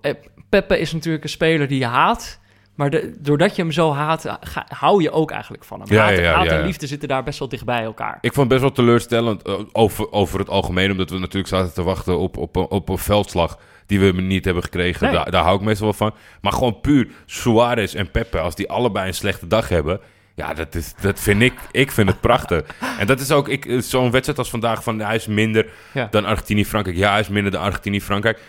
eh, Peppe is natuurlijk een speler die je haat. Maar de- doordat je hem zo haat, ga- hou je ook eigenlijk van hem. Ja, haat ja, ja, haat ja, en liefde zitten daar best wel dichtbij elkaar. Ik vond het best wel teleurstellend eh, over, over het algemeen. Omdat we natuurlijk zaten te wachten op, op, op een veldslag die we niet hebben gekregen. Nee. Daar, daar hou ik meestal wel van. Maar gewoon puur Suarez en Peppe, als die allebei een slechte dag hebben... Ja, dat, is, dat vind ik. Ik vind het prachtig. En dat is ook ik- eh, zo'n wedstrijd als vandaag van hij is minder Ja. dan Argentinië-Frankrijk. Ja, hij is minder dan Argentinië-Frankrijk.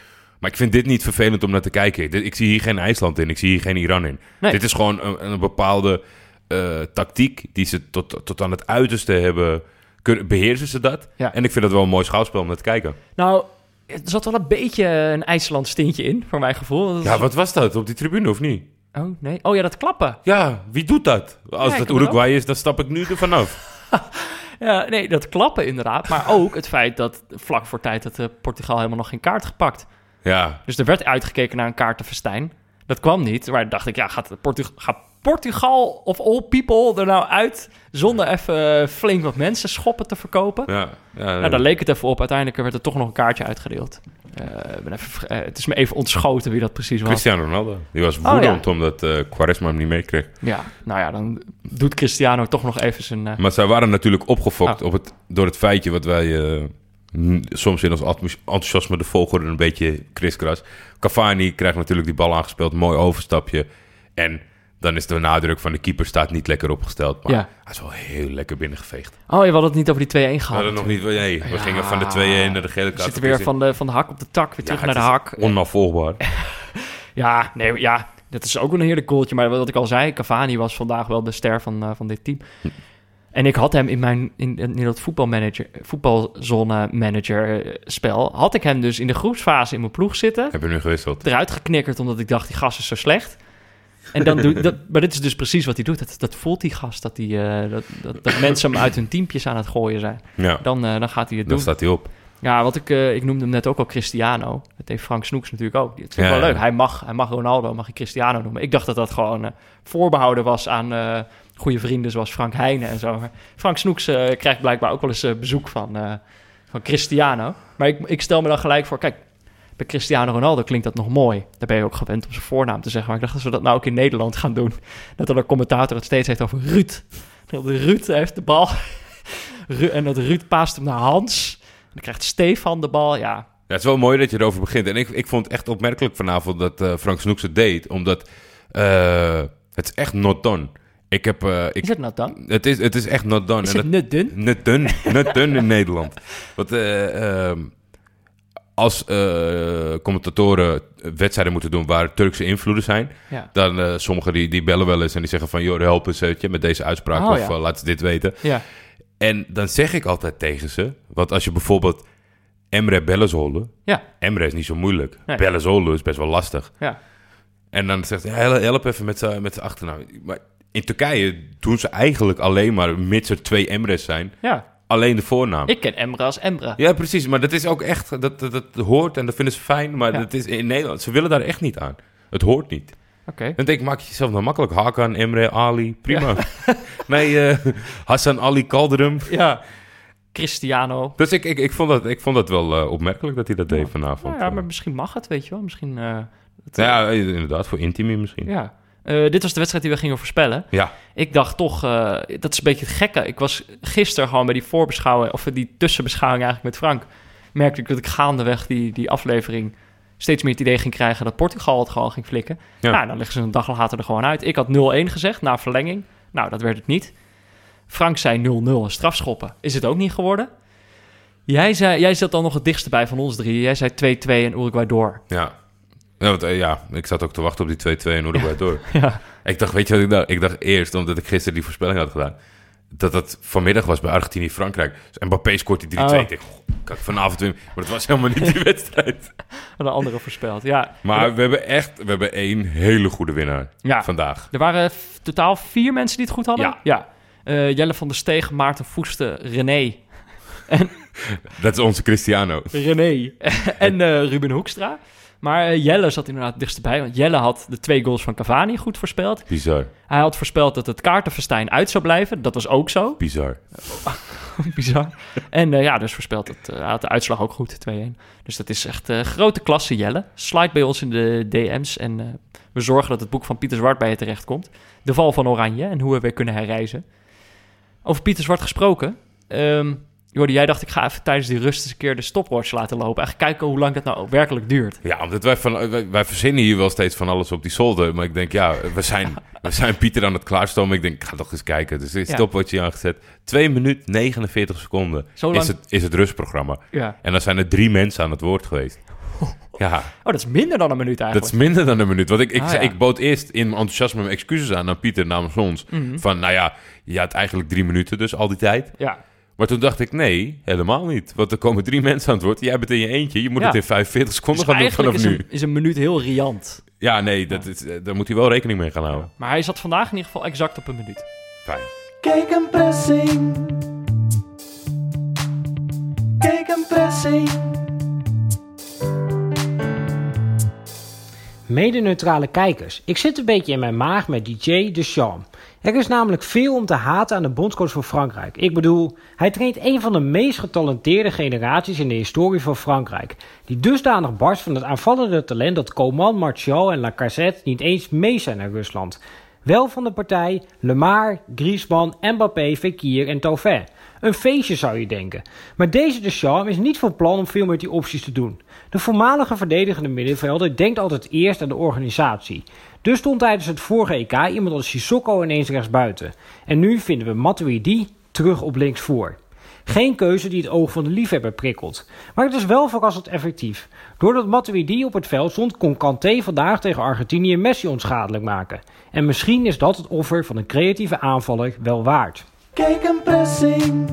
Maar ik vind dit niet vervelend om naar te kijken. Ik zie hier geen IJsland in. Ik zie hier geen Iran in. Nee. Dit is gewoon een, een bepaalde eh, tactiek die ze tot, tot aan het uiterste hebben. Kunnen, beheersen ze dat? Ja. En ik vind dat wel een mooi schouwspel om naar te kijken. Nou, er zat wel een beetje een IJsland stintje in, voor mijn gevoel. Dat Ja, wat was dat? Op die tribune of niet? Oh, nee. Oh ja, dat klappen. Ja, wie doet dat? Als Ja, dat het Uruguay is, dan stap ik nu er vanaf. Ja, nee, dat klappen inderdaad. Maar ook het feit dat vlak voor tijd dat eh, Portugal helemaal nog geen kaart gepakt. Ja, Dus er werd uitgekeken naar een kaartenfestijn. Dat kwam niet. Maar dacht ik, ja, gaat, Portu gaat Portugal of all people er nou uit... zonder even eh, flink wat mensen schoppen te verkopen? ja. ja Nou, daar leek het even op. Uiteindelijk werd er toch nog een kaartje uitgedeeld. Eh, ben even, eh, het is me even ontschoten wie dat precies was. Cristiano Ronaldo. Die was Oh, woedend omdat eh Quaresma hem niet meekreeg. Ja, nou ja, dan doet Cristiano toch nog even zijn... Maar zij waren natuurlijk opgefokt Ah. op het, door het feitje wat wij soms in ons enthousiasme de volgorde een beetje kriskras. Cavani krijgt natuurlijk die bal aangespeeld, mooi overstapje. En dan is de nadruk van de keeper staat niet lekker opgesteld. Maar Ja. hij is wel heel lekker binnengeveegd. Oh, je had het niet over die 2-1 We gehad. hadden nog niet... Nee, we Ja. gingen van de 2-1 naar de gele We kaart. zitten weer van de, van de hak op de tak, weer terug naar de hak. Onafvolgbaar. Ja, nee, ja, dat is ook een heerlijk goaltje. Maar wat ik al zei, Cavani was vandaag wel de ster van, eh, van dit team. En ik had hem in mijn in, in dat voetbalmanager, voetbalzone manager eh, spel, had ik hem dus in de groepsfase in mijn ploeg zitten. Heb je nu gewisseld? Eruit geknikkerd omdat ik dacht, die gast is zo slecht. En dan doe, dat, maar dit is dus precies wat hij doet. Dat, dat voelt die gast, dat, die, eh, dat, dat, dat mensen hem uit hun teampjes aan het gooien zijn. Ja, Dan, eh, dan gaat hij het dan doen. staat hij op. Ja, wat ik, eh, ik noemde hem net ook al Cristiano. Dat heeft Frank Snoeks natuurlijk ook. Dat vind ik Ja, wel leuk. Hij mag, hij mag Ronaldo, mag je Cristiano noemen. Ik dacht dat dat gewoon eh, voorbehouden was aan eh, goede vrienden zoals Frank Heijnen en zo. Maar Frank Snoeks krijgt blijkbaar ook wel eens bezoek van, van Cristiano. Maar ik, ik stel me dan gelijk voor, kijk, bij Cristiano Ronaldo klinkt dat nog mooi. Daar ben je ook gewend om zijn voornaam te zeggen. Maar ik dacht dat we dat nou ook in Nederland gaan doen. Dat er een commentator het steeds heeft over Ruud. Ruud heeft de bal. En dat Ruud paast hem naar Hans. Dan krijgt Stefan de bal. Ja, Ja, het is wel mooi dat je erover begint. En ik, ik vond het echt opmerkelijk vanavond dat eh, Frank Snoeks het deed. Omdat eh, het is echt not done. Ik heb... eh, ik, is het nou dan? het, is, het is echt not done. Is En het nut dun? Net dun, net dun in Nederland. Want eh, ehm, als commentatoren wedstrijden moeten doen waar Turkse invloeden zijn, Ja. dan sommigen die, die bellen wel eens en die zeggen van, joh, help eens met deze uitspraak Oh, of ja. laat ze dit weten. Ja. En dan zeg ik altijd tegen ze, want als je bijvoorbeeld Emre Bellezoğlu, Ja. Emre is niet zo moeilijk, Nee. Is best wel lastig. Ja. En dan zegt hij, help- even met zijn met zijn achternaam. Maar in Turkije doen ze eigenlijk alleen maar, mits er twee Emre's zijn, Ja. alleen de voornaam. Ik ken Emra als Emra. Ja, precies. Maar dat is ook echt, dat, dat, dat hoort en dat vinden ze fijn. Maar Ja. dat is in Nederland, ze willen daar echt niet aan. Het hoort niet. Oké. Dan denk ik, maak je jezelf nou makkelijk. Hakan, Emre, Ali, prima. nee, eh, Hassan Ali Kalderum. Ja. Cristiano. Dus ik, ik, ik, vond dat, ik vond dat wel eh, opmerkelijk dat hij dat deed vanavond. Ja, maar misschien mag het, weet je wel. Misschien... eh, het- ja, inderdaad, voor Intimi misschien. Ja. dit was de wedstrijd die we gingen voorspellen. ja. Ik dacht toch, dat is een beetje het gekke. Ik was gisteren gewoon bij die voorbeschouwing, of die tussenbeschouwing eigenlijk met Frank. Merkte ik dat ik gaandeweg die, die aflevering steeds meer het idee ging krijgen dat Portugal het gewoon ging flikken. Ja. Nou, dan leggen ze een dag later er gewoon uit. Ik had 0-1 gezegd na verlenging. Nou, dat werd het niet. Frank zei 0-0 en strafschoppen. Is het ook niet geworden? Jij, zei, jij zat dan nog het dichtste bij van ons drie. Jij zei 2-2 en Uruguay door. Ja. Ja, want, eh, ja, ik zat ook te wachten op die 2-2 en erbij door. Ja. Ik dacht, weet je wat ik dacht? Ik dacht eerst, omdat ik gisteren die voorspelling had gedaan, dat het vanmiddag was bij Argentinië-Frankrijk. Dus Mbappé scoort die 3-2. Oh. Ik dacht, goh, kan ik vanavond weer... Maar dat was helemaal niet die wedstrijd. Een andere voorspeld. Ja. Maar we hebben echt, we hebben één hele goede winnaar ja. vandaag. Er waren totaal vier mensen die het goed hadden. Ja. ja. Eh, Jelle van der Steeg, Maarten Voeste, René. Dat is onze Cristiano. René en eh, Ruben Hoekstra. Maar eh, Jelle zat inderdaad het dichtst bij. Want Jelle had de twee goals van Cavani goed voorspeld. Bizar, Hij had voorspeld dat het kaartenfestijn uit zou blijven. Dat was ook zo. bizar. Bizar. En eh, ja, dus voorspeld dat hij had de uitslag ook goed, 2-1. Dus dat is echt eh, grote klasse, Jelle. Slide bij ons in de DM's en we zorgen dat het boek van Pieter Zwart bij je terechtkomt. De val van Oranje en hoe we weer kunnen herreizen. Over Pieter Zwart gesproken. ehm Jordi, jij dacht ik ga even tijdens die rust eens een keer de stopwatch laten lopen. Eigenlijk kijken hoe lang dat nou werkelijk duurt. Ja, omdat wij, van, wij, wij verzinnen hier wel steeds van alles op die zolder. Maar ik denk, ja, we zijn, we zijn Pieter aan het klaarstomen. Ik denk, ik ga toch eens kijken. Dus dit Ja. stopwatch aangezet. 2 minuten 49 seconden Zo lang? is het, is het rustprogramma. Ja. En dan zijn er drie mensen aan het woord geweest. Ja, Oh, dat is minder dan een minuut dat eigenlijk. is minder dan een minuut. Want ik, ik, Ah, ja. ik bood eerst in mijn enthousiasme mijn excuses aan aan Pieter namens ons. Mhm. Van, nou ja, je had eigenlijk drie minuten dus al die tijd. Ja. Maar toen dacht ik, nee, helemaal niet. Want er komen drie mensen aan het woord. Jij bent in je eentje. Je moet Ja. het in 45 seconden Dus gaan doen vanaf is nu. een, is een minuut heel riant. Ja, nee, dat is, eh, daar moet hij wel rekening mee gaan houden. Maar hij zat vandaag in ieder geval exact op een minuut. Fijn. Kijk een pressing. Kijk een pressing. Mede-neutrale kijkers, ik zit een beetje in mijn maag met DJ Deschamps. Er is namelijk veel om te haten aan de bondscoach van Frankrijk. Ik bedoel, hij traint een van de meest getalenteerde generaties in de historie van Frankrijk. Die dusdanig barst van het aanvallende talent dat Coman, Martial en Lacazette niet eens mee zijn naar Rusland. Wel van de partij Lemar, Griezmann, Mbappé, Fekir en Tauvin. Een feestje zou je denken. Maar deze de Charme is niet van plan om veel met die opties te doen. De voormalige verdedigende middenvelder denkt altijd eerst aan de organisatie. Dus stond tijdens het vorige EK iemand als Sissoko ineens rechtsbuiten. En nu vinden we Matuidi terug op links voor. Geen keuze die het oog van de liefhebber prikkelt. Maar het is wel verrassend effectief. Doordat Matuidi op het veld stond, kon Kanté vandaag tegen Argentinië Messi onschadelijk maken. En misschien is dat het offer van een creatieve aanvaller wel waard. Kijk een pressing.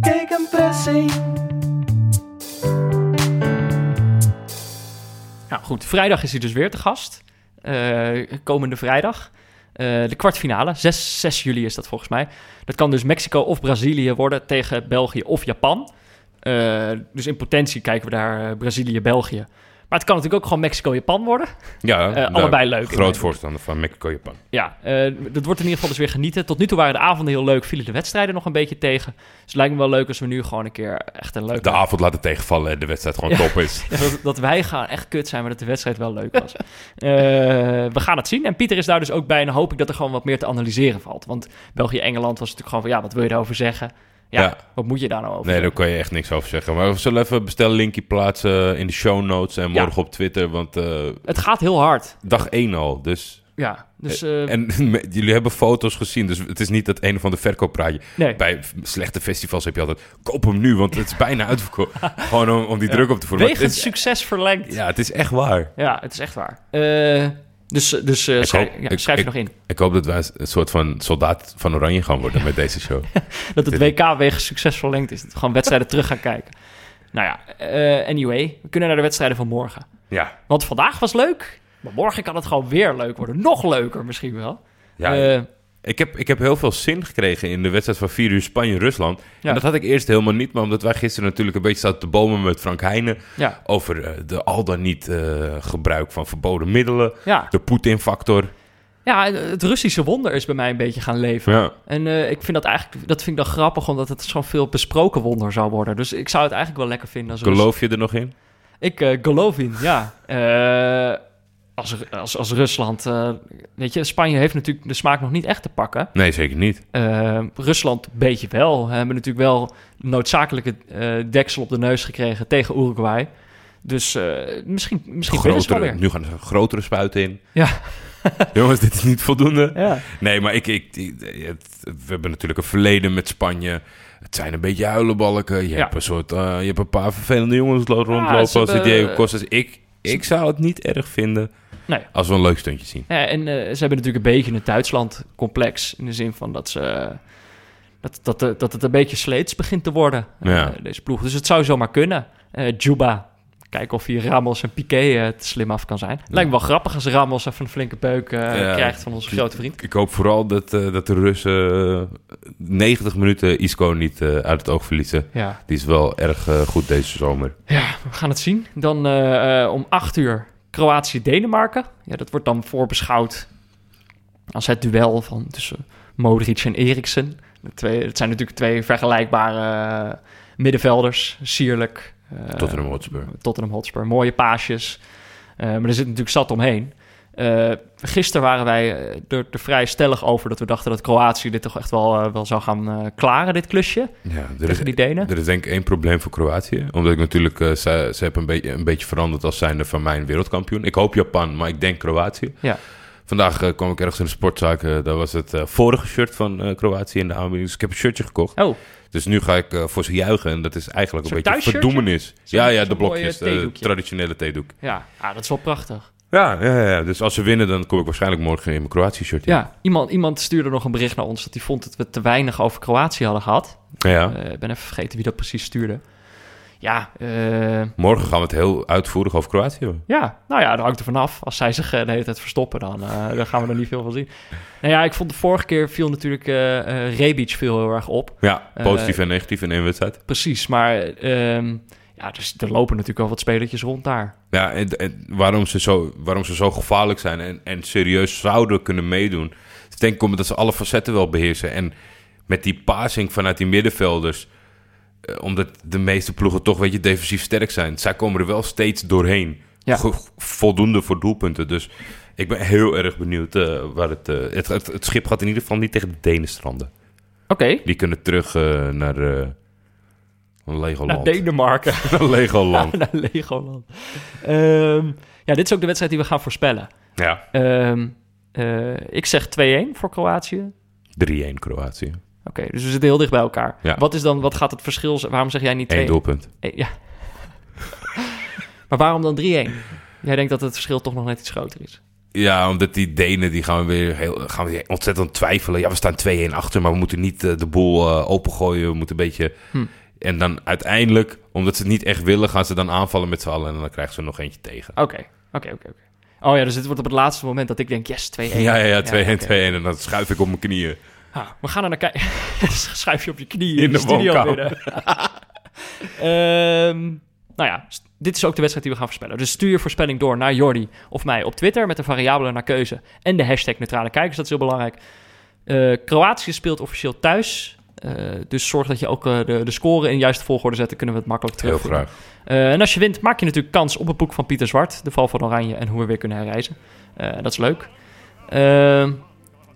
Kijk een pressing. Nou goed, vrijdag is hij dus weer te gast. Eh, komende vrijdag. Eh, de kwartfinale, 6, 6 juli is dat volgens mij. Dat kan dus Mexico of Brazilië worden tegen België of Japan. Eh, dus in potentie kijken we daar Brazilië-België. Maar het kan natuurlijk ook gewoon Mexico-Japan worden. Ja, Eh, allebei leuk Groot voorstander van Mexico-Japan. Ja, eh, dat wordt in ieder geval dus weer genieten. Tot nu toe waren de avonden heel leuk, vielen de wedstrijden nog een beetje tegen. Dus het lijkt me wel leuk als we nu gewoon een keer echt een leuke... De avond laten tegenvallen en de wedstrijd gewoon Ja. top is. Ja, dat, dat wij gaan echt kut zijn, maar dat de wedstrijd wel leuk was. Eh, we gaan het zien. En Pieter is daar dus ook bij. En hoop ik dat er gewoon wat meer te analyseren valt. Want België-Engeland was natuurlijk gewoon van... Ja, wat wil je daarover zeggen? Ja, Ja. wat moet je daar nou over Nee, daar kan je echt niks over zeggen. Maar we zullen even bestel linkje plaatsen in de show notes en morgen op Twitter. Want eh, Het gaat heel hard. dag 1 al, dus... Ja, dus... eh, En jullie hebben foto's gezien, dus het is niet dat een of ander verkooppraatje. nee. Bij slechte festivals heb je altijd, koop hem nu, want het is bijna uitverkocht. Gewoon om, om die druk op te voeren. Wegens het is, succes verlengd. Ja. ja, het is echt waar. het is echt waar. Eh, dus dus eh, Ik schrijf, hoop- ja, ik- schrijf je ik- nog in. Ik hoop dat wij een soort van soldaat van Oranje gaan worden met deze show. Dat het WK wegens succes verlengd is. Dat we gewoon wedstrijden terug gaan kijken. Nou ja, eh, anyway. We kunnen naar de wedstrijden van morgen. Ja, Want vandaag was leuk. Maar morgen kan het gewoon weer leuk worden. Nog leuker misschien wel. ja Eh, ik, heb, ik heb heel veel zin gekregen in de wedstrijd van 4 uur Spanje-Rusland. Ja. En dat had ik eerst helemaal niet, maar omdat wij gisteren natuurlijk een beetje zaten te bomen met Frank Heijnen ja, over eh, de al dan niet eh, gebruik van verboden middelen, ja. de Poetin-factor. ja, het Russische wonder is bij mij een beetje gaan leven. Ja. En eh, ik vind dat eigenlijk, dat vind ik dan grappig, omdat het zo'n veel besproken wonder zou worden. Dus ik zou het eigenlijk wel lekker vinden als Geloof je er nog in? Ik eh geloof in, ja. Als, als, als Rusland, eh, weet je, Spanje heeft natuurlijk de smaak nog niet echt te pakken. Nee, zeker niet. Eh, Rusland een beetje wel. We hebben natuurlijk wel een noodzakelijke eh, deksel op de neus gekregen tegen Uruguay. Dus misschien, misschien ze Grotere, weer. nu gaan er grotere spuiten in. Ja. Jongens, dit is niet voldoende. Ja. Nee, maar ik, ik, ik- het- we hebben natuurlijk een verleden met Spanje. Het zijn een beetje huilenbalken. Je, Ja. hebt, een soort, je hebt een paar vervelende jongens lo- rondlopen ze als Diego Costas. Ik, ik zou het niet erg vinden Nee. als we een leuk stuntje zien. Ja, en eh, ze hebben natuurlijk een beetje een Duitsland-complex. In de zin van dat ze... Dat, dat, eh, dat het een beetje sleets begint te worden, eh, deze ploeg. Dus het zou zomaar kunnen. Eh Juba, kijken of hij Ramos en Piqué te slim af kan zijn. Lijkt me wel grappig als Ramos even een flinke beuk krijgt van onze grote vriend. Ik hoop vooral dat, dat de Russen eh, 90 minuten Isco niet uit het oog verliezen. Ja. Die is wel erg goed deze zomer. ja, we gaan het zien. Dan om 8 uur Kroatië-Denemarken. Ja, dat wordt dan voorbeschouwd als het duel van tussen Modric en Eriksen. De twee, het zijn natuurlijk twee vergelijkbare eh, middenvelders. Sierlijk. eh, Tottenham Hotspur. Tottenham Hotspur. Mooie paasjes. Eh, maar er zit natuurlijk zat omheen. Eh gisteren waren wij eh, er, er vrij stellig over dat we dachten dat Kroatië dit toch echt wel, eh, wel zou gaan klaren, dit klusje. Ja, er is, die Denen. er is denk ik één probleem voor Kroatië. Omdat ik natuurlijk, ze, ze hebben een, beetje een beetje veranderd als zijnde van mijn wereldkampioen. Ik hoop Japan, maar ik denk Kroatië. Ja. Vandaag kwam ik ergens in de sportzaak. daar was het vorige shirt van Kroatië in de aanbieding. Dus ik heb een shirtje gekocht. Oh, Dus nu ga ik voor ze juichen. En dat is eigenlijk een beetje verdoemenis. Ja, ja, de blokjes. Traditionele theedoek. ja. Ah, dat is wel prachtig. Ja, ja, ja. Dus als ze winnen, dan kom ik waarschijnlijk morgen in mijn Kroatië-shirt. Ja, iemand, iemand stuurde nog een bericht naar ons dat hij vond dat we te weinig over Kroatië hadden gehad. ja. Eh, Ik ben even vergeten wie dat precies stuurde. Ja, eh, Morgen gaan we het heel uitvoerig over Kroatië hebben. ja, nou ja, dat hangt er vanaf. Als zij zich eh, de hele tijd verstoppen, dan, dan gaan we er niet veel van zien. Nou ja, ik vond de vorige keer viel natuurlijk Rebic viel heel erg op. Ja, positief en negatief in één wedstrijd. Precies, maar ehm, ja, dus er lopen natuurlijk wel wat spelertjes rond daar. Ja, en, en waarom, ze zo, waarom ze zo gevaarlijk zijn en, en serieus zouden kunnen meedoen. Ik denk omdat ze alle facetten wel beheersen. En met die passing vanuit die middenvelders, eh, omdat de meeste ploegen toch, weet je, defensief sterk zijn. Zij komen er wel steeds doorheen. Ja. Voldoende voor doelpunten. Dus ik ben heel erg benieuwd eh, waar het, eh, het, het... Het schip gaat in ieder geval niet tegen de Denen stranden. Oké, Die kunnen terug eh, naar Legoland. naar Denemarken. Naar Legoland. naar Legoland. Ehm, ja, dit is ook de wedstrijd die we gaan voorspellen. ja, Ehm, eh, ik zeg 2-1 voor Kroatië. 3-1 Kroatië. Oké, dus we zitten heel dicht bij elkaar. Ja. Wat, is dan, wat gaat het verschil zijn? Waarom zeg jij niet 2-1? Eén doelpunt. Eh, ja. maar waarom dan 3-1? Jij denkt dat het verschil toch nog net iets groter is. Ja, omdat die Denen die gaan weer heel, gaan weer ontzettend twijfelen. Ja, we staan 2-1 achter, maar we moeten niet eh, de boel eh, opengooien. We moeten een beetje... Hm. En dan uiteindelijk, omdat ze het niet echt willen, gaan ze dan aanvallen met z'n allen. En dan krijgen ze er nog eentje tegen. Oké, oké, oké. Oh ja, dus het wordt op het laatste moment dat ik denk, yes, 2-1. Ja, ja, ja, 2-1, 2-1. oké. En dan schuif ik op mijn knieën. Ah, we gaan er naar kijken. Schuif je op je knieën In in de, de studio binnen. Ehm, nou ja, dit is ook de wedstrijd die we gaan voorspellen. Dus stuur je voorspelling door naar Jordi of mij op Twitter met de variabelen naar keuze en de hashtag neutrale kijkers. Dat is heel belangrijk. Eh, Kroatië speelt officieel thuis. Eh, dus zorg dat je ook eh, de, de score in de juiste volgorde zet. Dan kunnen we het makkelijk Heel terugvinden. graag. Eh, en als je wint, maak je natuurlijk kans op het boek van Pieter Zwart. De val van Oranje en hoe we weer kunnen herreizen. Dat is leuk. Ehm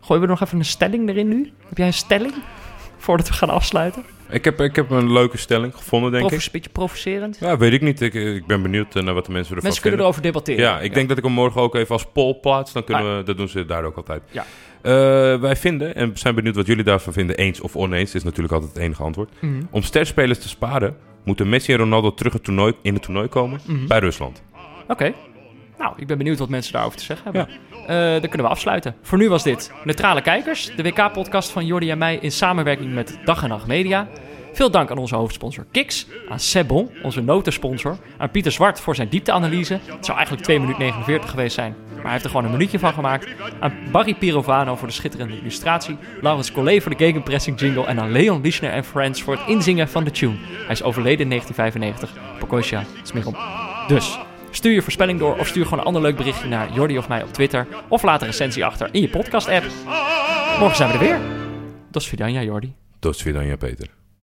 gooien we nog even een stelling erin nu? Heb jij een stelling? Voordat we gaan afsluiten? Ik heb, ik heb een leuke stelling gevonden, denk Provo- ik. Een beetje provocerend. Ja, weet ik niet. Ik, ik ben benieuwd naar wat de mensen ervan Mensen kunnen vinden. erover debatteren. Ja, ik denk dat ik hem morgen ook even als poll plaats. Dan kunnen Ah. we, dat doen ze daar ook altijd. Ja. Eh, wij vinden, en zijn benieuwd wat jullie daarvan vinden, eens of oneens, is natuurlijk altijd het enige antwoord. Mhm. Om sterspelers te sparen, moeten Messi en Ronaldo terug het toernooi, in het toernooi komen Mhm. bij Rusland. Oké. Nou, ik ben benieuwd wat mensen daarover te zeggen hebben. Eh, dan kunnen we afsluiten. Voor nu was dit Neutrale Kijkers, de WK-podcast van Jordi en mij in samenwerking met Dag en Nacht Media. Veel dank aan onze hoofdsponsor Kiks, aan Sebon, onze notensponsor, aan Pieter Zwart voor zijn diepteanalyse. Het zou eigenlijk 2 minuten 49 geweest zijn, maar hij heeft er gewoon een minuutje van gemaakt. Aan Barry Pirovano voor de schitterende illustratie, Laurens Collet voor de gegenpressing jingle en aan Leon Lischner en Friends voor het inzingen van de tune. Hij is overleden in 1995. Pokosja, Smichel. Dus, stuur je voorspelling door of stuur gewoon een ander leuk berichtje naar Jordi of mij op Twitter. Of laat een recensie achter in je podcast-app. Morgen zijn we er weer. Dos Vidania, Jordi. Tot Peter.